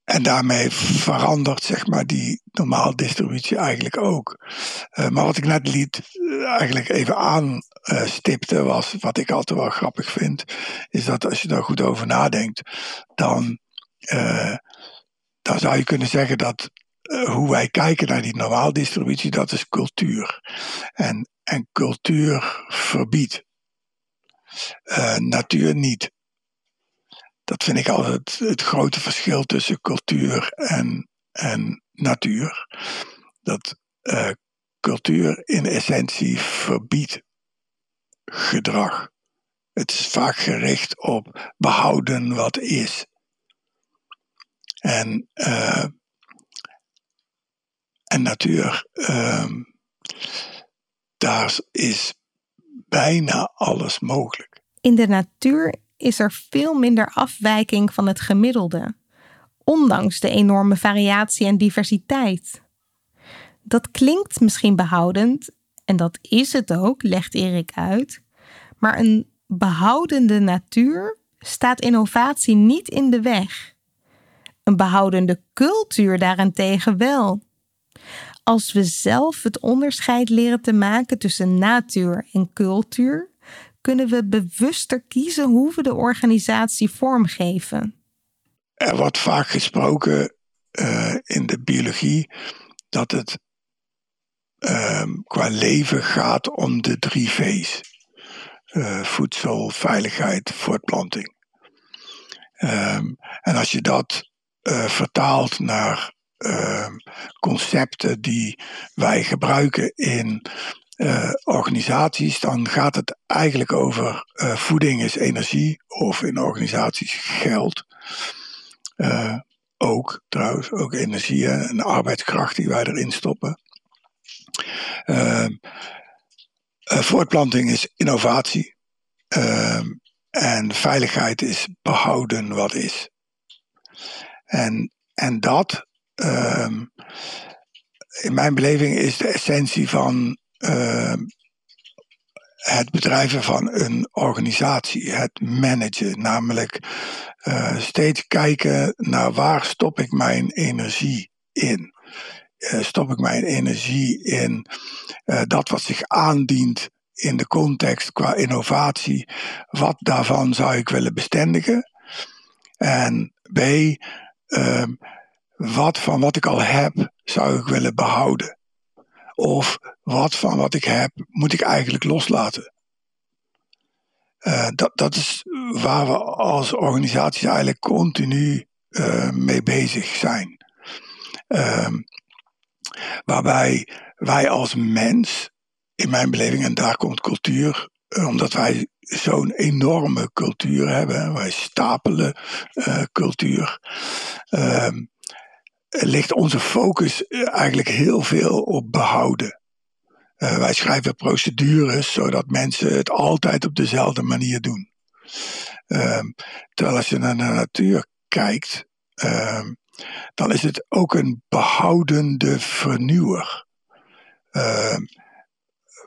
En daarmee verandert zeg maar die normaal distributie eigenlijk ook. Uh, maar wat ik net liet uh, eigenlijk even aanstipte was, wat ik altijd wel grappig vind, is dat als je daar goed over nadenkt, dan, dan zou je kunnen zeggen dat hoe wij kijken naar die normaal distributie, dat is cultuur. En, en cultuur verbiedt. Natuur niet. Dat vind ik altijd het grote verschil tussen cultuur en, en natuur. Dat uh, cultuur in essentie verbiedt gedrag. Het is vaak gericht op behouden wat is. En, uh, en natuur, uh, daar is bijna alles mogelijk. In de natuur is er veel minder afwijking van het gemiddelde, ondanks de enorme variatie en diversiteit. Dat klinkt misschien behoudend, en dat is het ook, legt Erik uit, maar een behoudende natuur staat innovatie niet in de weg. Een behoudende cultuur daarentegen wel. Als we zelf het onderscheid leren te maken tussen natuur en cultuur, kunnen we bewuster kiezen hoe we de organisatie vormgeven. Er wordt vaak gesproken uh, in de biologie dat het uh, qua leven gaat om de drie V's: uh, voedsel, veiligheid, voortplanting. Um, en als je dat eh, vertaalt naar ehm, concepten die wij gebruiken in uh, organisaties, dan gaat het eigenlijk over uh, voeding is energie of in organisaties geld. Uh, ook trouwens, ook energie en arbeidskracht die wij erin stoppen. Voortplanting is innovatie. Ehm, en veiligheid is behouden wat is. En, en dat ehm, in mijn beleving is de essentie van ehm, het bedrijven van een organisatie, het managen, namelijk uh, steeds kijken naar waar stop ik mijn energie in. Uh, stop ik mijn energie in uh, dat wat zich aandient in de context qua innovatie, wat daarvan zou ik willen bestendigen? En B, ehm, wat van wat ik al heb zou ik willen behouden? Of wat van wat ik heb moet ik eigenlijk loslaten? Uh, dat, dat is waar we als organisaties eigenlijk continu uh, mee bezig zijn. Uh, waarbij wij als mens, in mijn beleving, en daar komt cultuur, eh, omdat wij zo'n enorme cultuur hebben, wij stapelen cultuur, ehm, ligt onze focus eigenlijk heel veel op behouden. Uh, wij schrijven procedures zodat mensen het altijd op dezelfde manier doen. Uh, terwijl als je naar de natuur kijkt, uh, dan is het ook een behoudende vernieuwer. Ehm,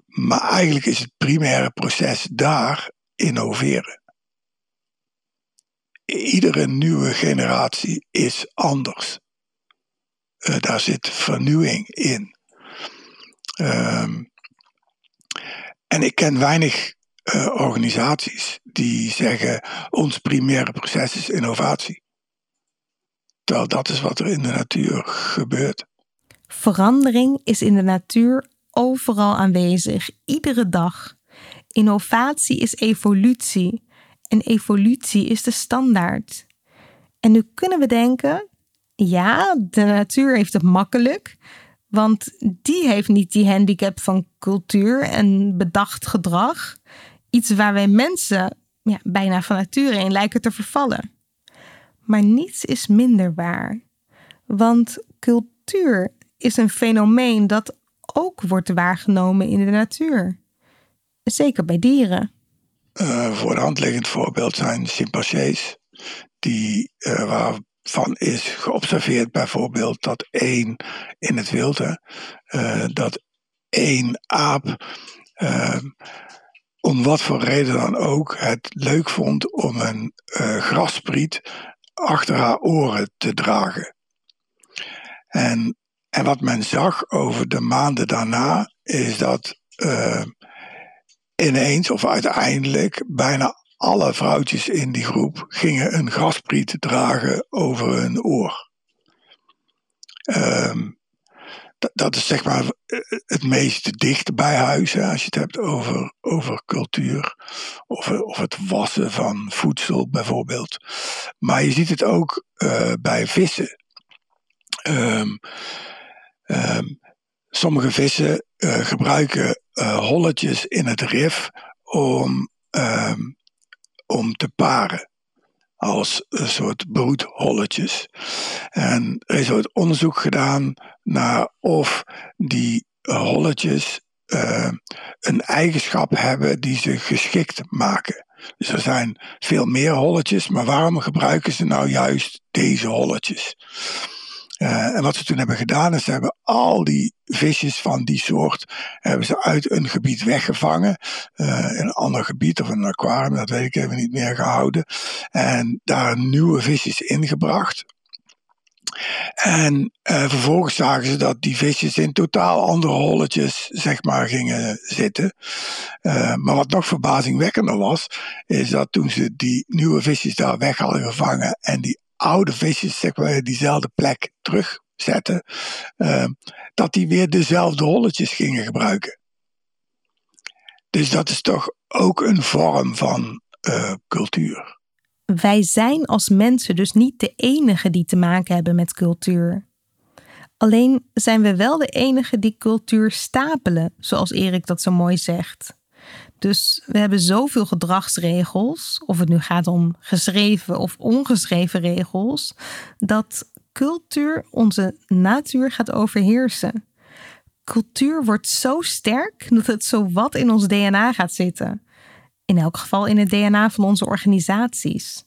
maar eigenlijk is het primaire proces daar innoveren. Iedere nieuwe generatie is anders. Uh, daar zit vernieuwing in. Um, en ik ken weinig uh, organisaties die zeggen: ons primaire proces is innovatie. Terwijl dat is wat er in de natuur gebeurt. Verandering is in de natuur overal aanwezig, iedere dag. Innovatie is evolutie en evolutie is de standaard. En nu kunnen we denken: ja, de natuur heeft het makkelijk, want die heeft niet die handicap van cultuur en bedacht gedrag. Iets waar wij mensen ja, bijna van nature in lijken te vervallen. Maar niets is minder waar. Want cultuur is een fenomeen dat ook wordt waargenomen in de natuur. Zeker bij dieren. Uh, voor de voorbeeld zijn chimpansees, die, uh, waar van is geobserveerd bijvoorbeeld dat één in het wilde, uh, dat één aap, uh, om wat voor reden dan ook, het leuk vond om een uh, graspriet achter haar oren te dragen. En, en wat men zag over de maanden daarna, is dat ineens of uiteindelijk bijna alle vrouwtjes in die groep gingen een gaspriet dragen over hun oor. Um, dat, is zeg maar het meest dicht bij huis, hè, als je het hebt over, over cultuur. Of, of het wassen van voedsel bijvoorbeeld. Maar je ziet het ook uh, bij vissen. Um, um, sommige vissen uh, gebruiken holletjes in het rif om om te paren. Als een soort broedholletjes. En er is ooit onderzoek gedaan naar of die holletjes uh, een eigenschap hebben die ze geschikt maken. Dus er zijn veel meer holletjes, maar waarom gebruiken ze nou juist deze holletjes? Uh, en wat ze toen hebben gedaan, is ze hebben al die visjes van die soort hebben ze uit een gebied weggevangen. Uh, in een ander gebied of een aquarium, dat weet ik even niet meer gehouden. En daar nieuwe visjes ingebracht. En uh, vervolgens zagen ze dat die visjes in totaal andere holletjes, zeg maar, gingen zitten. Maar wat nog verbazingwekkender was, is dat toen ze die nieuwe visjes daar weg hadden gevangen en die oude visjes zeg maar, diezelfde plek terugzetten, uh, dat die weer dezelfde holletjes gingen gebruiken. Dus dat is toch ook een vorm van uh, cultuur. Wij zijn als mensen dus niet de enige die te maken hebben met cultuur. Alleen zijn we wel de enige die cultuur stapelen, zoals Erik dat zo mooi zegt. Dus we hebben zoveel gedragsregels, of het nu gaat om geschreven of ongeschreven regels, dat cultuur onze natuur gaat overheersen. Cultuur wordt zo sterk dat het zo wat in ons DNA gaat zitten. In elk geval in het DNA van onze organisaties.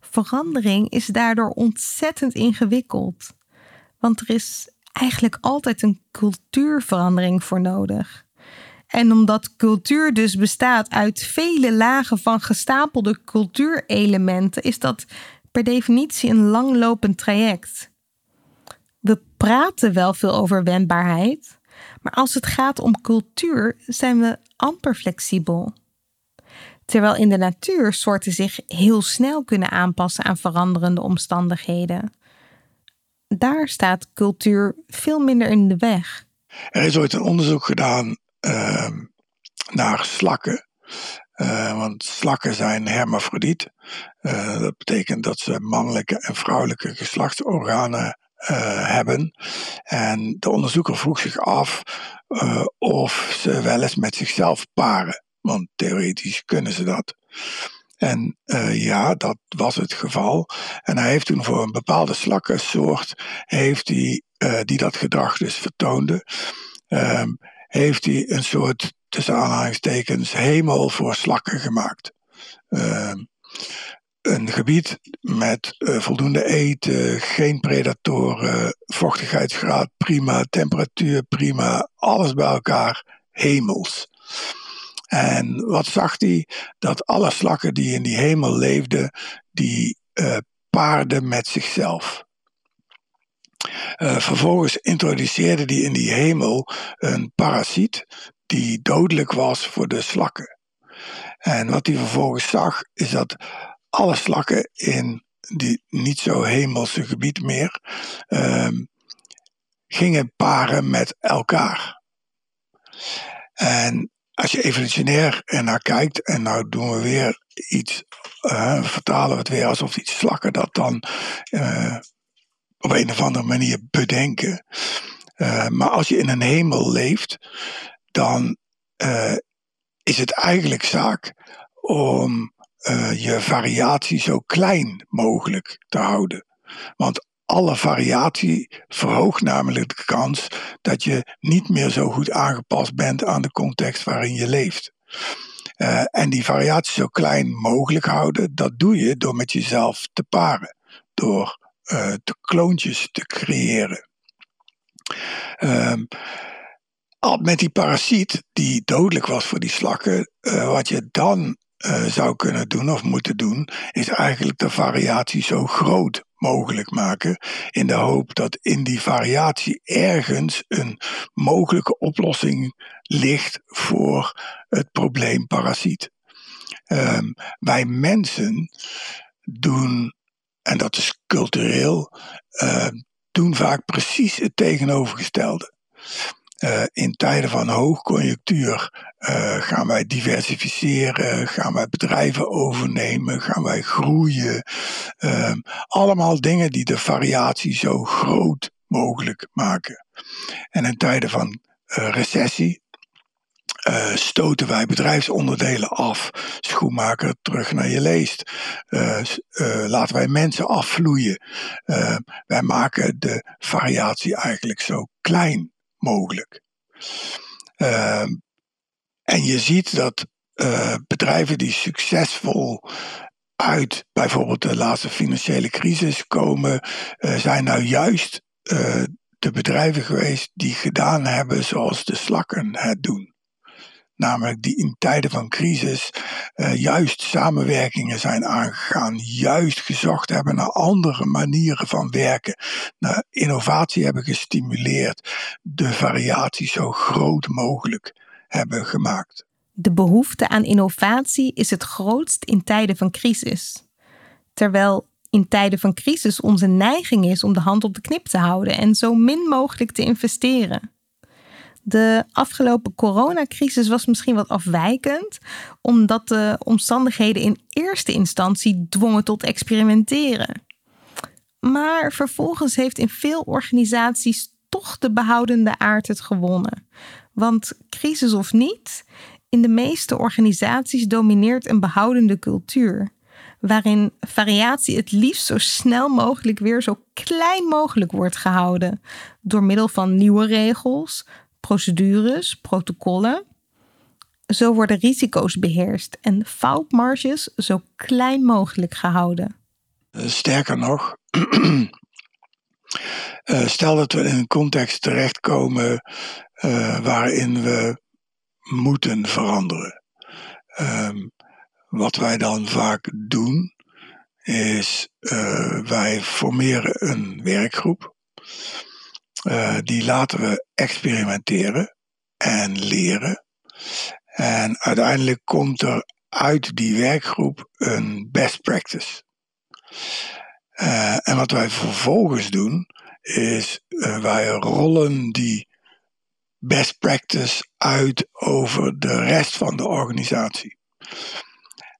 Verandering is daardoor ontzettend ingewikkeld. Want er is eigenlijk altijd een cultuurverandering voor nodig. En omdat cultuur dus bestaat uit vele lagen van gestapelde cultuurelementen, is dat per definitie een langlopend traject. We praten wel veel over wendbaarheid, maar als het gaat om cultuur zijn we amper flexibel. Terwijl in de natuur soorten zich heel snel kunnen aanpassen aan veranderende omstandigheden. Daar staat cultuur veel minder in de weg. Er is ooit een onderzoek gedaan uh, naar slakken. Uh, want slakken zijn hermafrodiet. Uh, dat betekent dat ze mannelijke en vrouwelijke geslachtsorganen uh, hebben. En de onderzoeker vroeg zich af of ze wel eens met zichzelf paren. Want theoretisch kunnen ze dat. En ja, dat was het geval. En hij heeft toen voor een bepaalde slakkensoort, heeft hij, die dat gedrag dus vertoonde, uh, heeft hij een soort, tussen aanhalingstekens, hemel voor slakken gemaakt. Ehm, een gebied met uh, voldoende eten, geen predatoren, vochtigheidsgraad prima, temperatuur prima, alles bij elkaar, hemels. En wat zag hij? Dat alle slakken die in die hemel leefden, die uh, paarden met zichzelf. Uh, vervolgens introduceerde hij in die hemel een parasiet die dodelijk was voor de slakken. En wat hij vervolgens zag, is dat alle slakken in die niet zo hemelse gebied meer uh, gingen paren met elkaar. En als je evolutionair ernaar kijkt, en nou doen we weer iets, uh, vertalen we het weer alsof iets slakken dat dan uh, op een of andere manier bedenken. Uh, maar als je in een hemel leeft, dan is het eigenlijk zaak om je variatie zo klein mogelijk te houden. Want alle variatie verhoogt namelijk de kans dat je niet meer zo goed aangepast bent aan de context waarin je leeft. En die variatie zo klein mogelijk houden, dat doe je door met jezelf te paren, door de kloontjes te creëren. Uh, met die parasiet, die dodelijk was voor die slakken, uh, wat je dan zou kunnen doen of moeten doen, is eigenlijk de variatie zo groot mogelijk maken. In de hoop dat in die variatie ergens een mogelijke oplossing ligt voor het probleem parasiet. Um, wij mensen doen, en dat is cultureel, doen vaak precies het tegenovergestelde. Uh, in tijden van hoogconjunctuur uh, gaan wij diversificeren, gaan wij bedrijven overnemen, gaan wij groeien. Uh, allemaal dingen die de variatie zo groot mogelijk maken. En in tijden van recessie stoten wij bedrijfsonderdelen af. Schoenmaker, terug naar je leest. laten wij mensen afvloeien. wij maken de variatie eigenlijk zo klein mogelijk. Uh, en je ziet dat bedrijven die succesvol uit bijvoorbeeld de laatste financiële crisis komen, zijn nou juist de bedrijven geweest die gedaan hebben zoals de slakken het doen. Namelijk die in tijden van crisis uh, juist samenwerkingen zijn aangegaan, juist gezocht hebben naar andere manieren van werken, naar innovatie hebben gestimuleerd, de variatie zo groot mogelijk hebben gemaakt. De behoefte aan innovatie is het grootst in tijden van crisis. Terwijl in tijden van crisis onze neiging is om de hand op de knip te houden en zo min mogelijk te investeren. De afgelopen coronacrisis was misschien wat afwijkend, omdat de omstandigheden in eerste instantie dwongen tot experimenteren. Maar vervolgens heeft in veel organisaties toch de behoudende aard het gewonnen. Want crisis of niet, in de meeste organisaties domineert een behoudende cultuur, waarin variatie het liefst zo snel mogelijk weer zo klein mogelijk wordt gehouden, door middel van nieuwe regels, procedures, protocollen. Zo worden risico's beheerst en foutmarges zo klein mogelijk gehouden. Sterker nog, Uh, <clears throat> stel dat we in een context terechtkomen uh, waarin we moeten veranderen. Um, wat wij dan vaak doen, is uh, wij formeren een werkgroep. Die laten we experimenteren en leren. En uiteindelijk komt er uit die werkgroep een best practice. Uh, en wat wij vervolgens doen, is uh, wij rollen die best practice uit over de rest van de organisatie.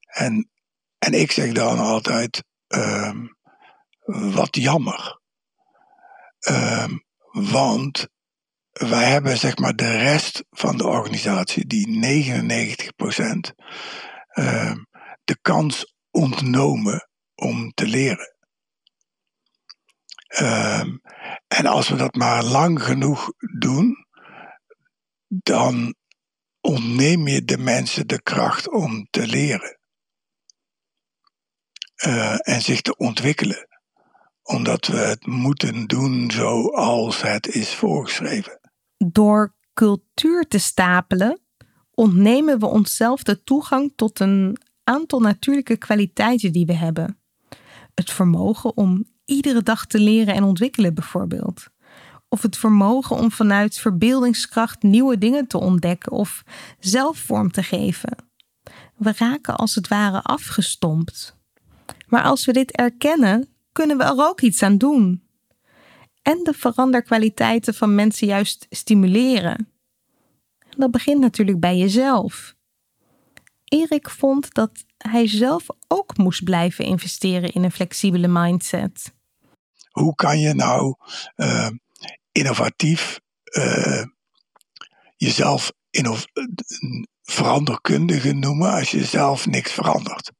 En, en ik zeg dan altijd, um, wat jammer. Um, want wij hebben zeg maar de rest van de organisatie, die 99%, uh, de kans ontnomen om te leren. Um, en als we dat maar lang genoeg doen, dan ontneem je de mensen de kracht om te leren. Uh, en zich te ontwikkelen. Omdat we het moeten doen zoals het is voorgeschreven. Door cultuur te stapelen, ontnemen we onszelf de toegang tot een aantal natuurlijke kwaliteiten die we hebben. Het vermogen om iedere dag te leren en ontwikkelen, bijvoorbeeld. Of het vermogen om vanuit verbeeldingskracht nieuwe dingen te ontdekken of zelf vorm te geven. We raken als het ware afgestompt. Maar als we dit erkennen, kunnen we er ook iets aan doen. En de veranderkwaliteiten van mensen juist stimuleren. Dat begint natuurlijk bij jezelf. Erik vond dat hij zelf ook moest blijven investeren in een flexibele mindset. Hoe kan je nou uh, innovatief uh, jezelf innov veranderkundige noemen als je zelf niks verandert?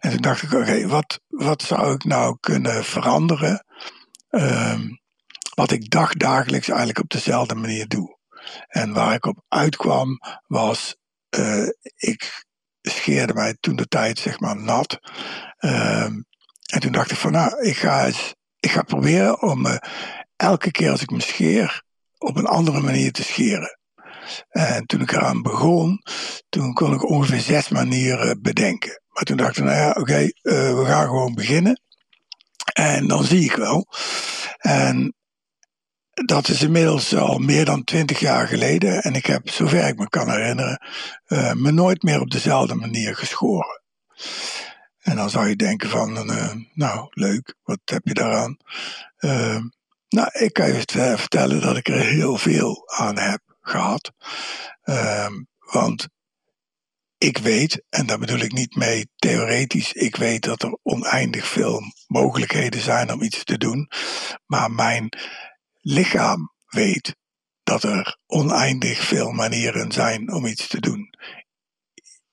En toen dacht ik, oké, wat, wat zou ik nou kunnen veranderen? Uh, wat ik dagdagelijks eigenlijk op dezelfde manier doe. En waar ik op uitkwam was, uh, ik scheerde mij toen de tijd zeg maar nat. Um, en toen dacht ik van nou, ik ga, ik ga proberen om uh, elke keer als ik me scheer op een andere manier te scheren. En toen ik eraan begon, toen kon ik ongeveer zes manieren bedenken. Maar toen dacht ik, nou ja, oké, uh, we gaan gewoon beginnen. En dan zie ik wel. En dat is inmiddels al meer dan twintig jaar geleden. En ik heb, zover ik me kan herinneren, uh, me nooit meer op dezelfde manier geschoren. En dan zou je denken van, uh, nou leuk, wat heb je daaraan? Uh, nou, ik kan je vertellen dat ik er heel veel aan heb gehad. Ehm, want ik weet, en daar bedoel ik niet mee theoretisch, ik weet dat er oneindig veel mogelijkheden zijn om iets te doen. Maar mijn lichaam weet dat er oneindig veel manieren zijn om iets te doen.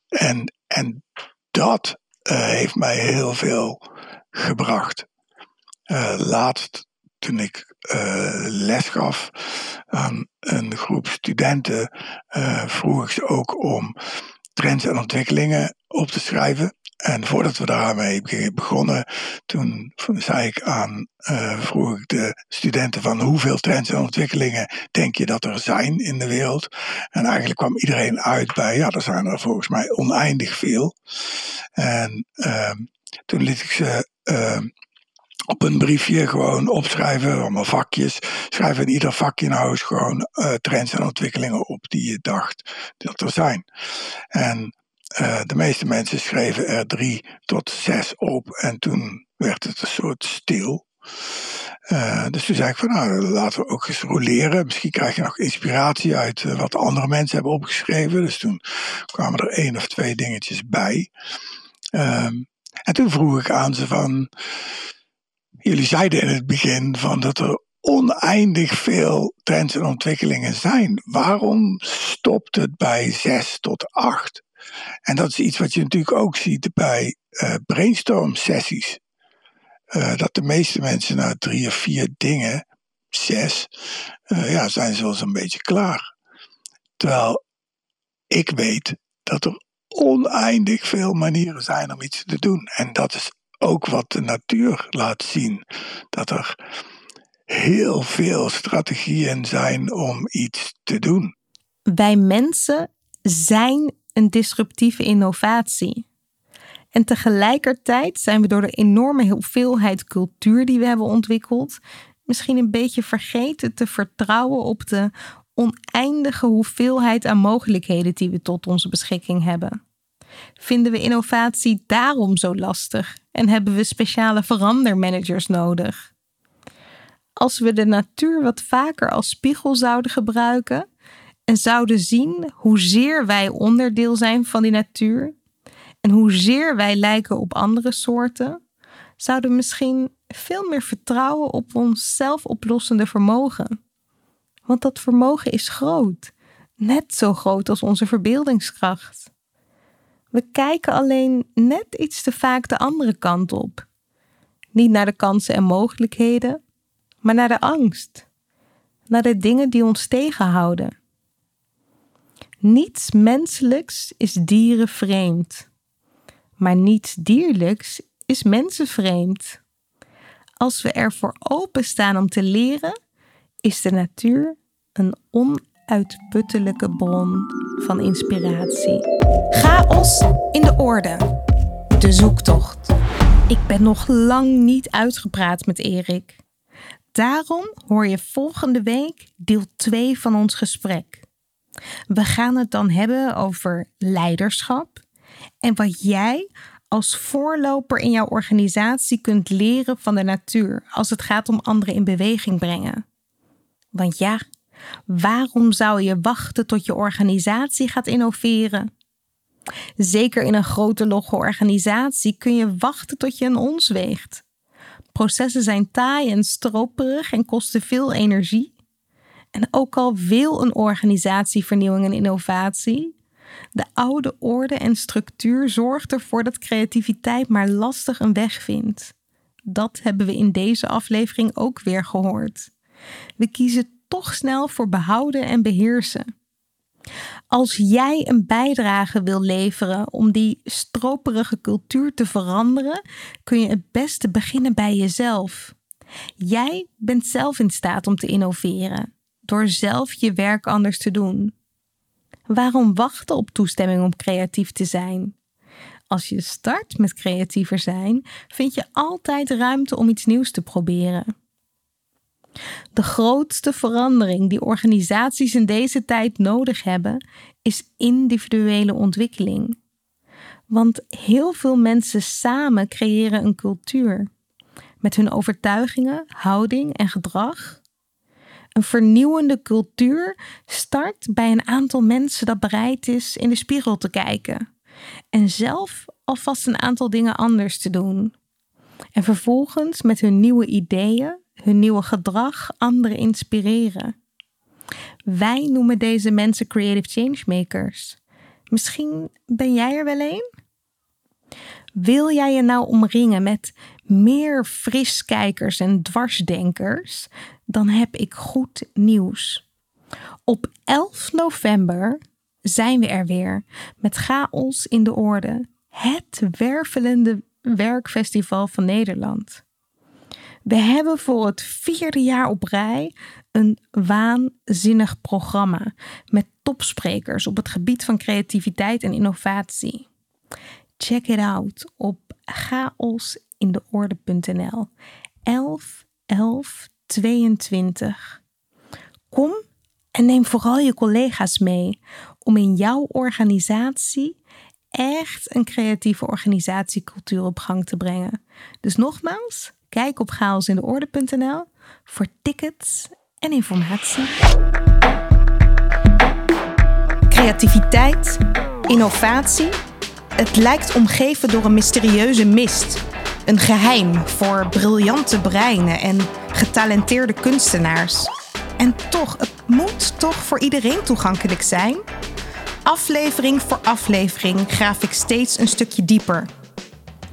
En, en dat uh, heeft mij heel veel gebracht. Uh, laatst, toen ik uh, les gaf aan een groep studenten, vroeg ik ze ook om trends en ontwikkelingen op te schrijven. En voordat we daarmee begonnen, toen zei ik aan, uh, vroeg ik de studenten van hoeveel trends en ontwikkelingen denk je dat er zijn in de wereld? En eigenlijk kwam iedereen uit bij, ja, er zijn er volgens mij oneindig veel. En uh, toen liet ik ze uh, op een briefje gewoon opschrijven, allemaal vakjes. Schrijf in ieder vakje nou eens gewoon uh, trends en ontwikkelingen op die je dacht dat er zijn. En uh, de meeste mensen schreven er drie tot zes op en toen werd het een soort stil. Uh, dus toen zei ik van nou, laten we ook eens roleren. Misschien krijg je nog inspiratie uit wat andere mensen hebben opgeschreven. Dus toen kwamen er één of twee dingetjes bij. Um, en toen vroeg ik aan ze van, jullie zeiden in het begin van dat er oneindig veel trends en ontwikkelingen zijn. Waarom stopt het bij zes tot acht? En dat is iets wat je natuurlijk ook ziet bij uh, brainstorm sessies. Uh, dat de meeste mensen na drie of vier dingen, zes, uh, ja, zijn ze zo'n beetje klaar. Terwijl ik weet dat er oneindig veel manieren zijn om iets te doen. En dat is ook wat de natuur laat zien. Dat er heel veel strategieën zijn om iets te doen. Wij mensen zijn een disruptieve innovatie. En tegelijkertijd zijn we door de enorme hoeveelheid cultuur die we hebben ontwikkeld, misschien een beetje vergeten te vertrouwen op de oneindige hoeveelheid aan mogelijkheden die we tot onze beschikking hebben. Vinden we innovatie daarom zo lastig en hebben we speciale verandermanagers nodig? Als we de natuur wat vaker als spiegel zouden gebruiken en zouden zien hoezeer wij onderdeel zijn van die natuur en hoezeer wij lijken op andere soorten, zouden we misschien veel meer vertrouwen op ons zelfoplossende vermogen. Want dat vermogen is groot, net zo groot als onze verbeeldingskracht. We kijken alleen net iets te vaak de andere kant op. Niet naar de kansen en mogelijkheden, maar naar de angst, naar de dingen die ons tegenhouden. Niets menselijks is dierenvreemd, maar niets dierlijks is mensenvreemd. Als we ervoor openstaan om te leren, is de natuur een onuitputtelijke bron van inspiratie. Chaos in de orde. De zoektocht. Ik ben nog lang niet uitgepraat met Erik. Daarom hoor je volgende week deel 2 van ons gesprek. We gaan het dan hebben over leiderschap en wat jij als voorloper in jouw organisatie kunt leren van de natuur als het gaat om anderen in beweging brengen. Want ja, waarom zou je wachten tot je organisatie gaat innoveren? Zeker in een grote logge organisatie kun je wachten tot je een ons weegt. Processen zijn taai en stroperig en kosten veel energie. En ook al wil een organisatie vernieuwing en innovatie, de oude orde en structuur zorgt ervoor dat creativiteit maar lastig een weg vindt. Dat hebben we in deze aflevering ook weer gehoord. We kiezen toch snel voor behouden en beheersen. Als jij een bijdrage wil leveren om die stroperige cultuur te veranderen, kun je het beste beginnen bij jezelf. Jij bent zelf in staat om te innoveren, door zelf je werk anders te doen. Waarom wachten op toestemming om creatief te zijn? Als je start met creatiever zijn, vind je altijd ruimte om iets nieuws te proberen. De grootste verandering die organisaties in deze tijd nodig hebben, is individuele ontwikkeling. Want heel veel mensen samen creëren een cultuur. Met hun overtuigingen, houding en gedrag. Een vernieuwende cultuur start bij een aantal mensen dat bereid is in de spiegel te kijken. En zelf alvast een aantal dingen anders te doen. En vervolgens met hun nieuwe ideeën hun nieuwe gedrag anderen inspireren. Wij noemen deze mensen creative changemakers. Misschien ben jij er wel een? Wil jij je nou omringen met meer friskijkers en dwarsdenkers? Dan heb ik goed nieuws. Op 11 november zijn we er weer met Chaos in de Orde, het wervelende werkfestival van Nederland. We hebben voor het vierde jaar op rij een waanzinnig programma met topsprekers op het gebied van creativiteit en innovatie. Check it out op chaosindeorde.nl 11 11 22. Kom en neem vooral je collega's mee om in jouw organisatie echt een creatieve organisatiecultuur op gang te brengen. Dus nogmaals, Kijk op chaosindeorde.nl voor tickets en informatie. Creativiteit, innovatie. Het lijkt omgeven door een mysterieuze mist. Een geheim voor briljante breinen en getalenteerde kunstenaars. En toch, het moet toch voor iedereen toegankelijk zijn? Aflevering voor aflevering graaf ik steeds een stukje dieper.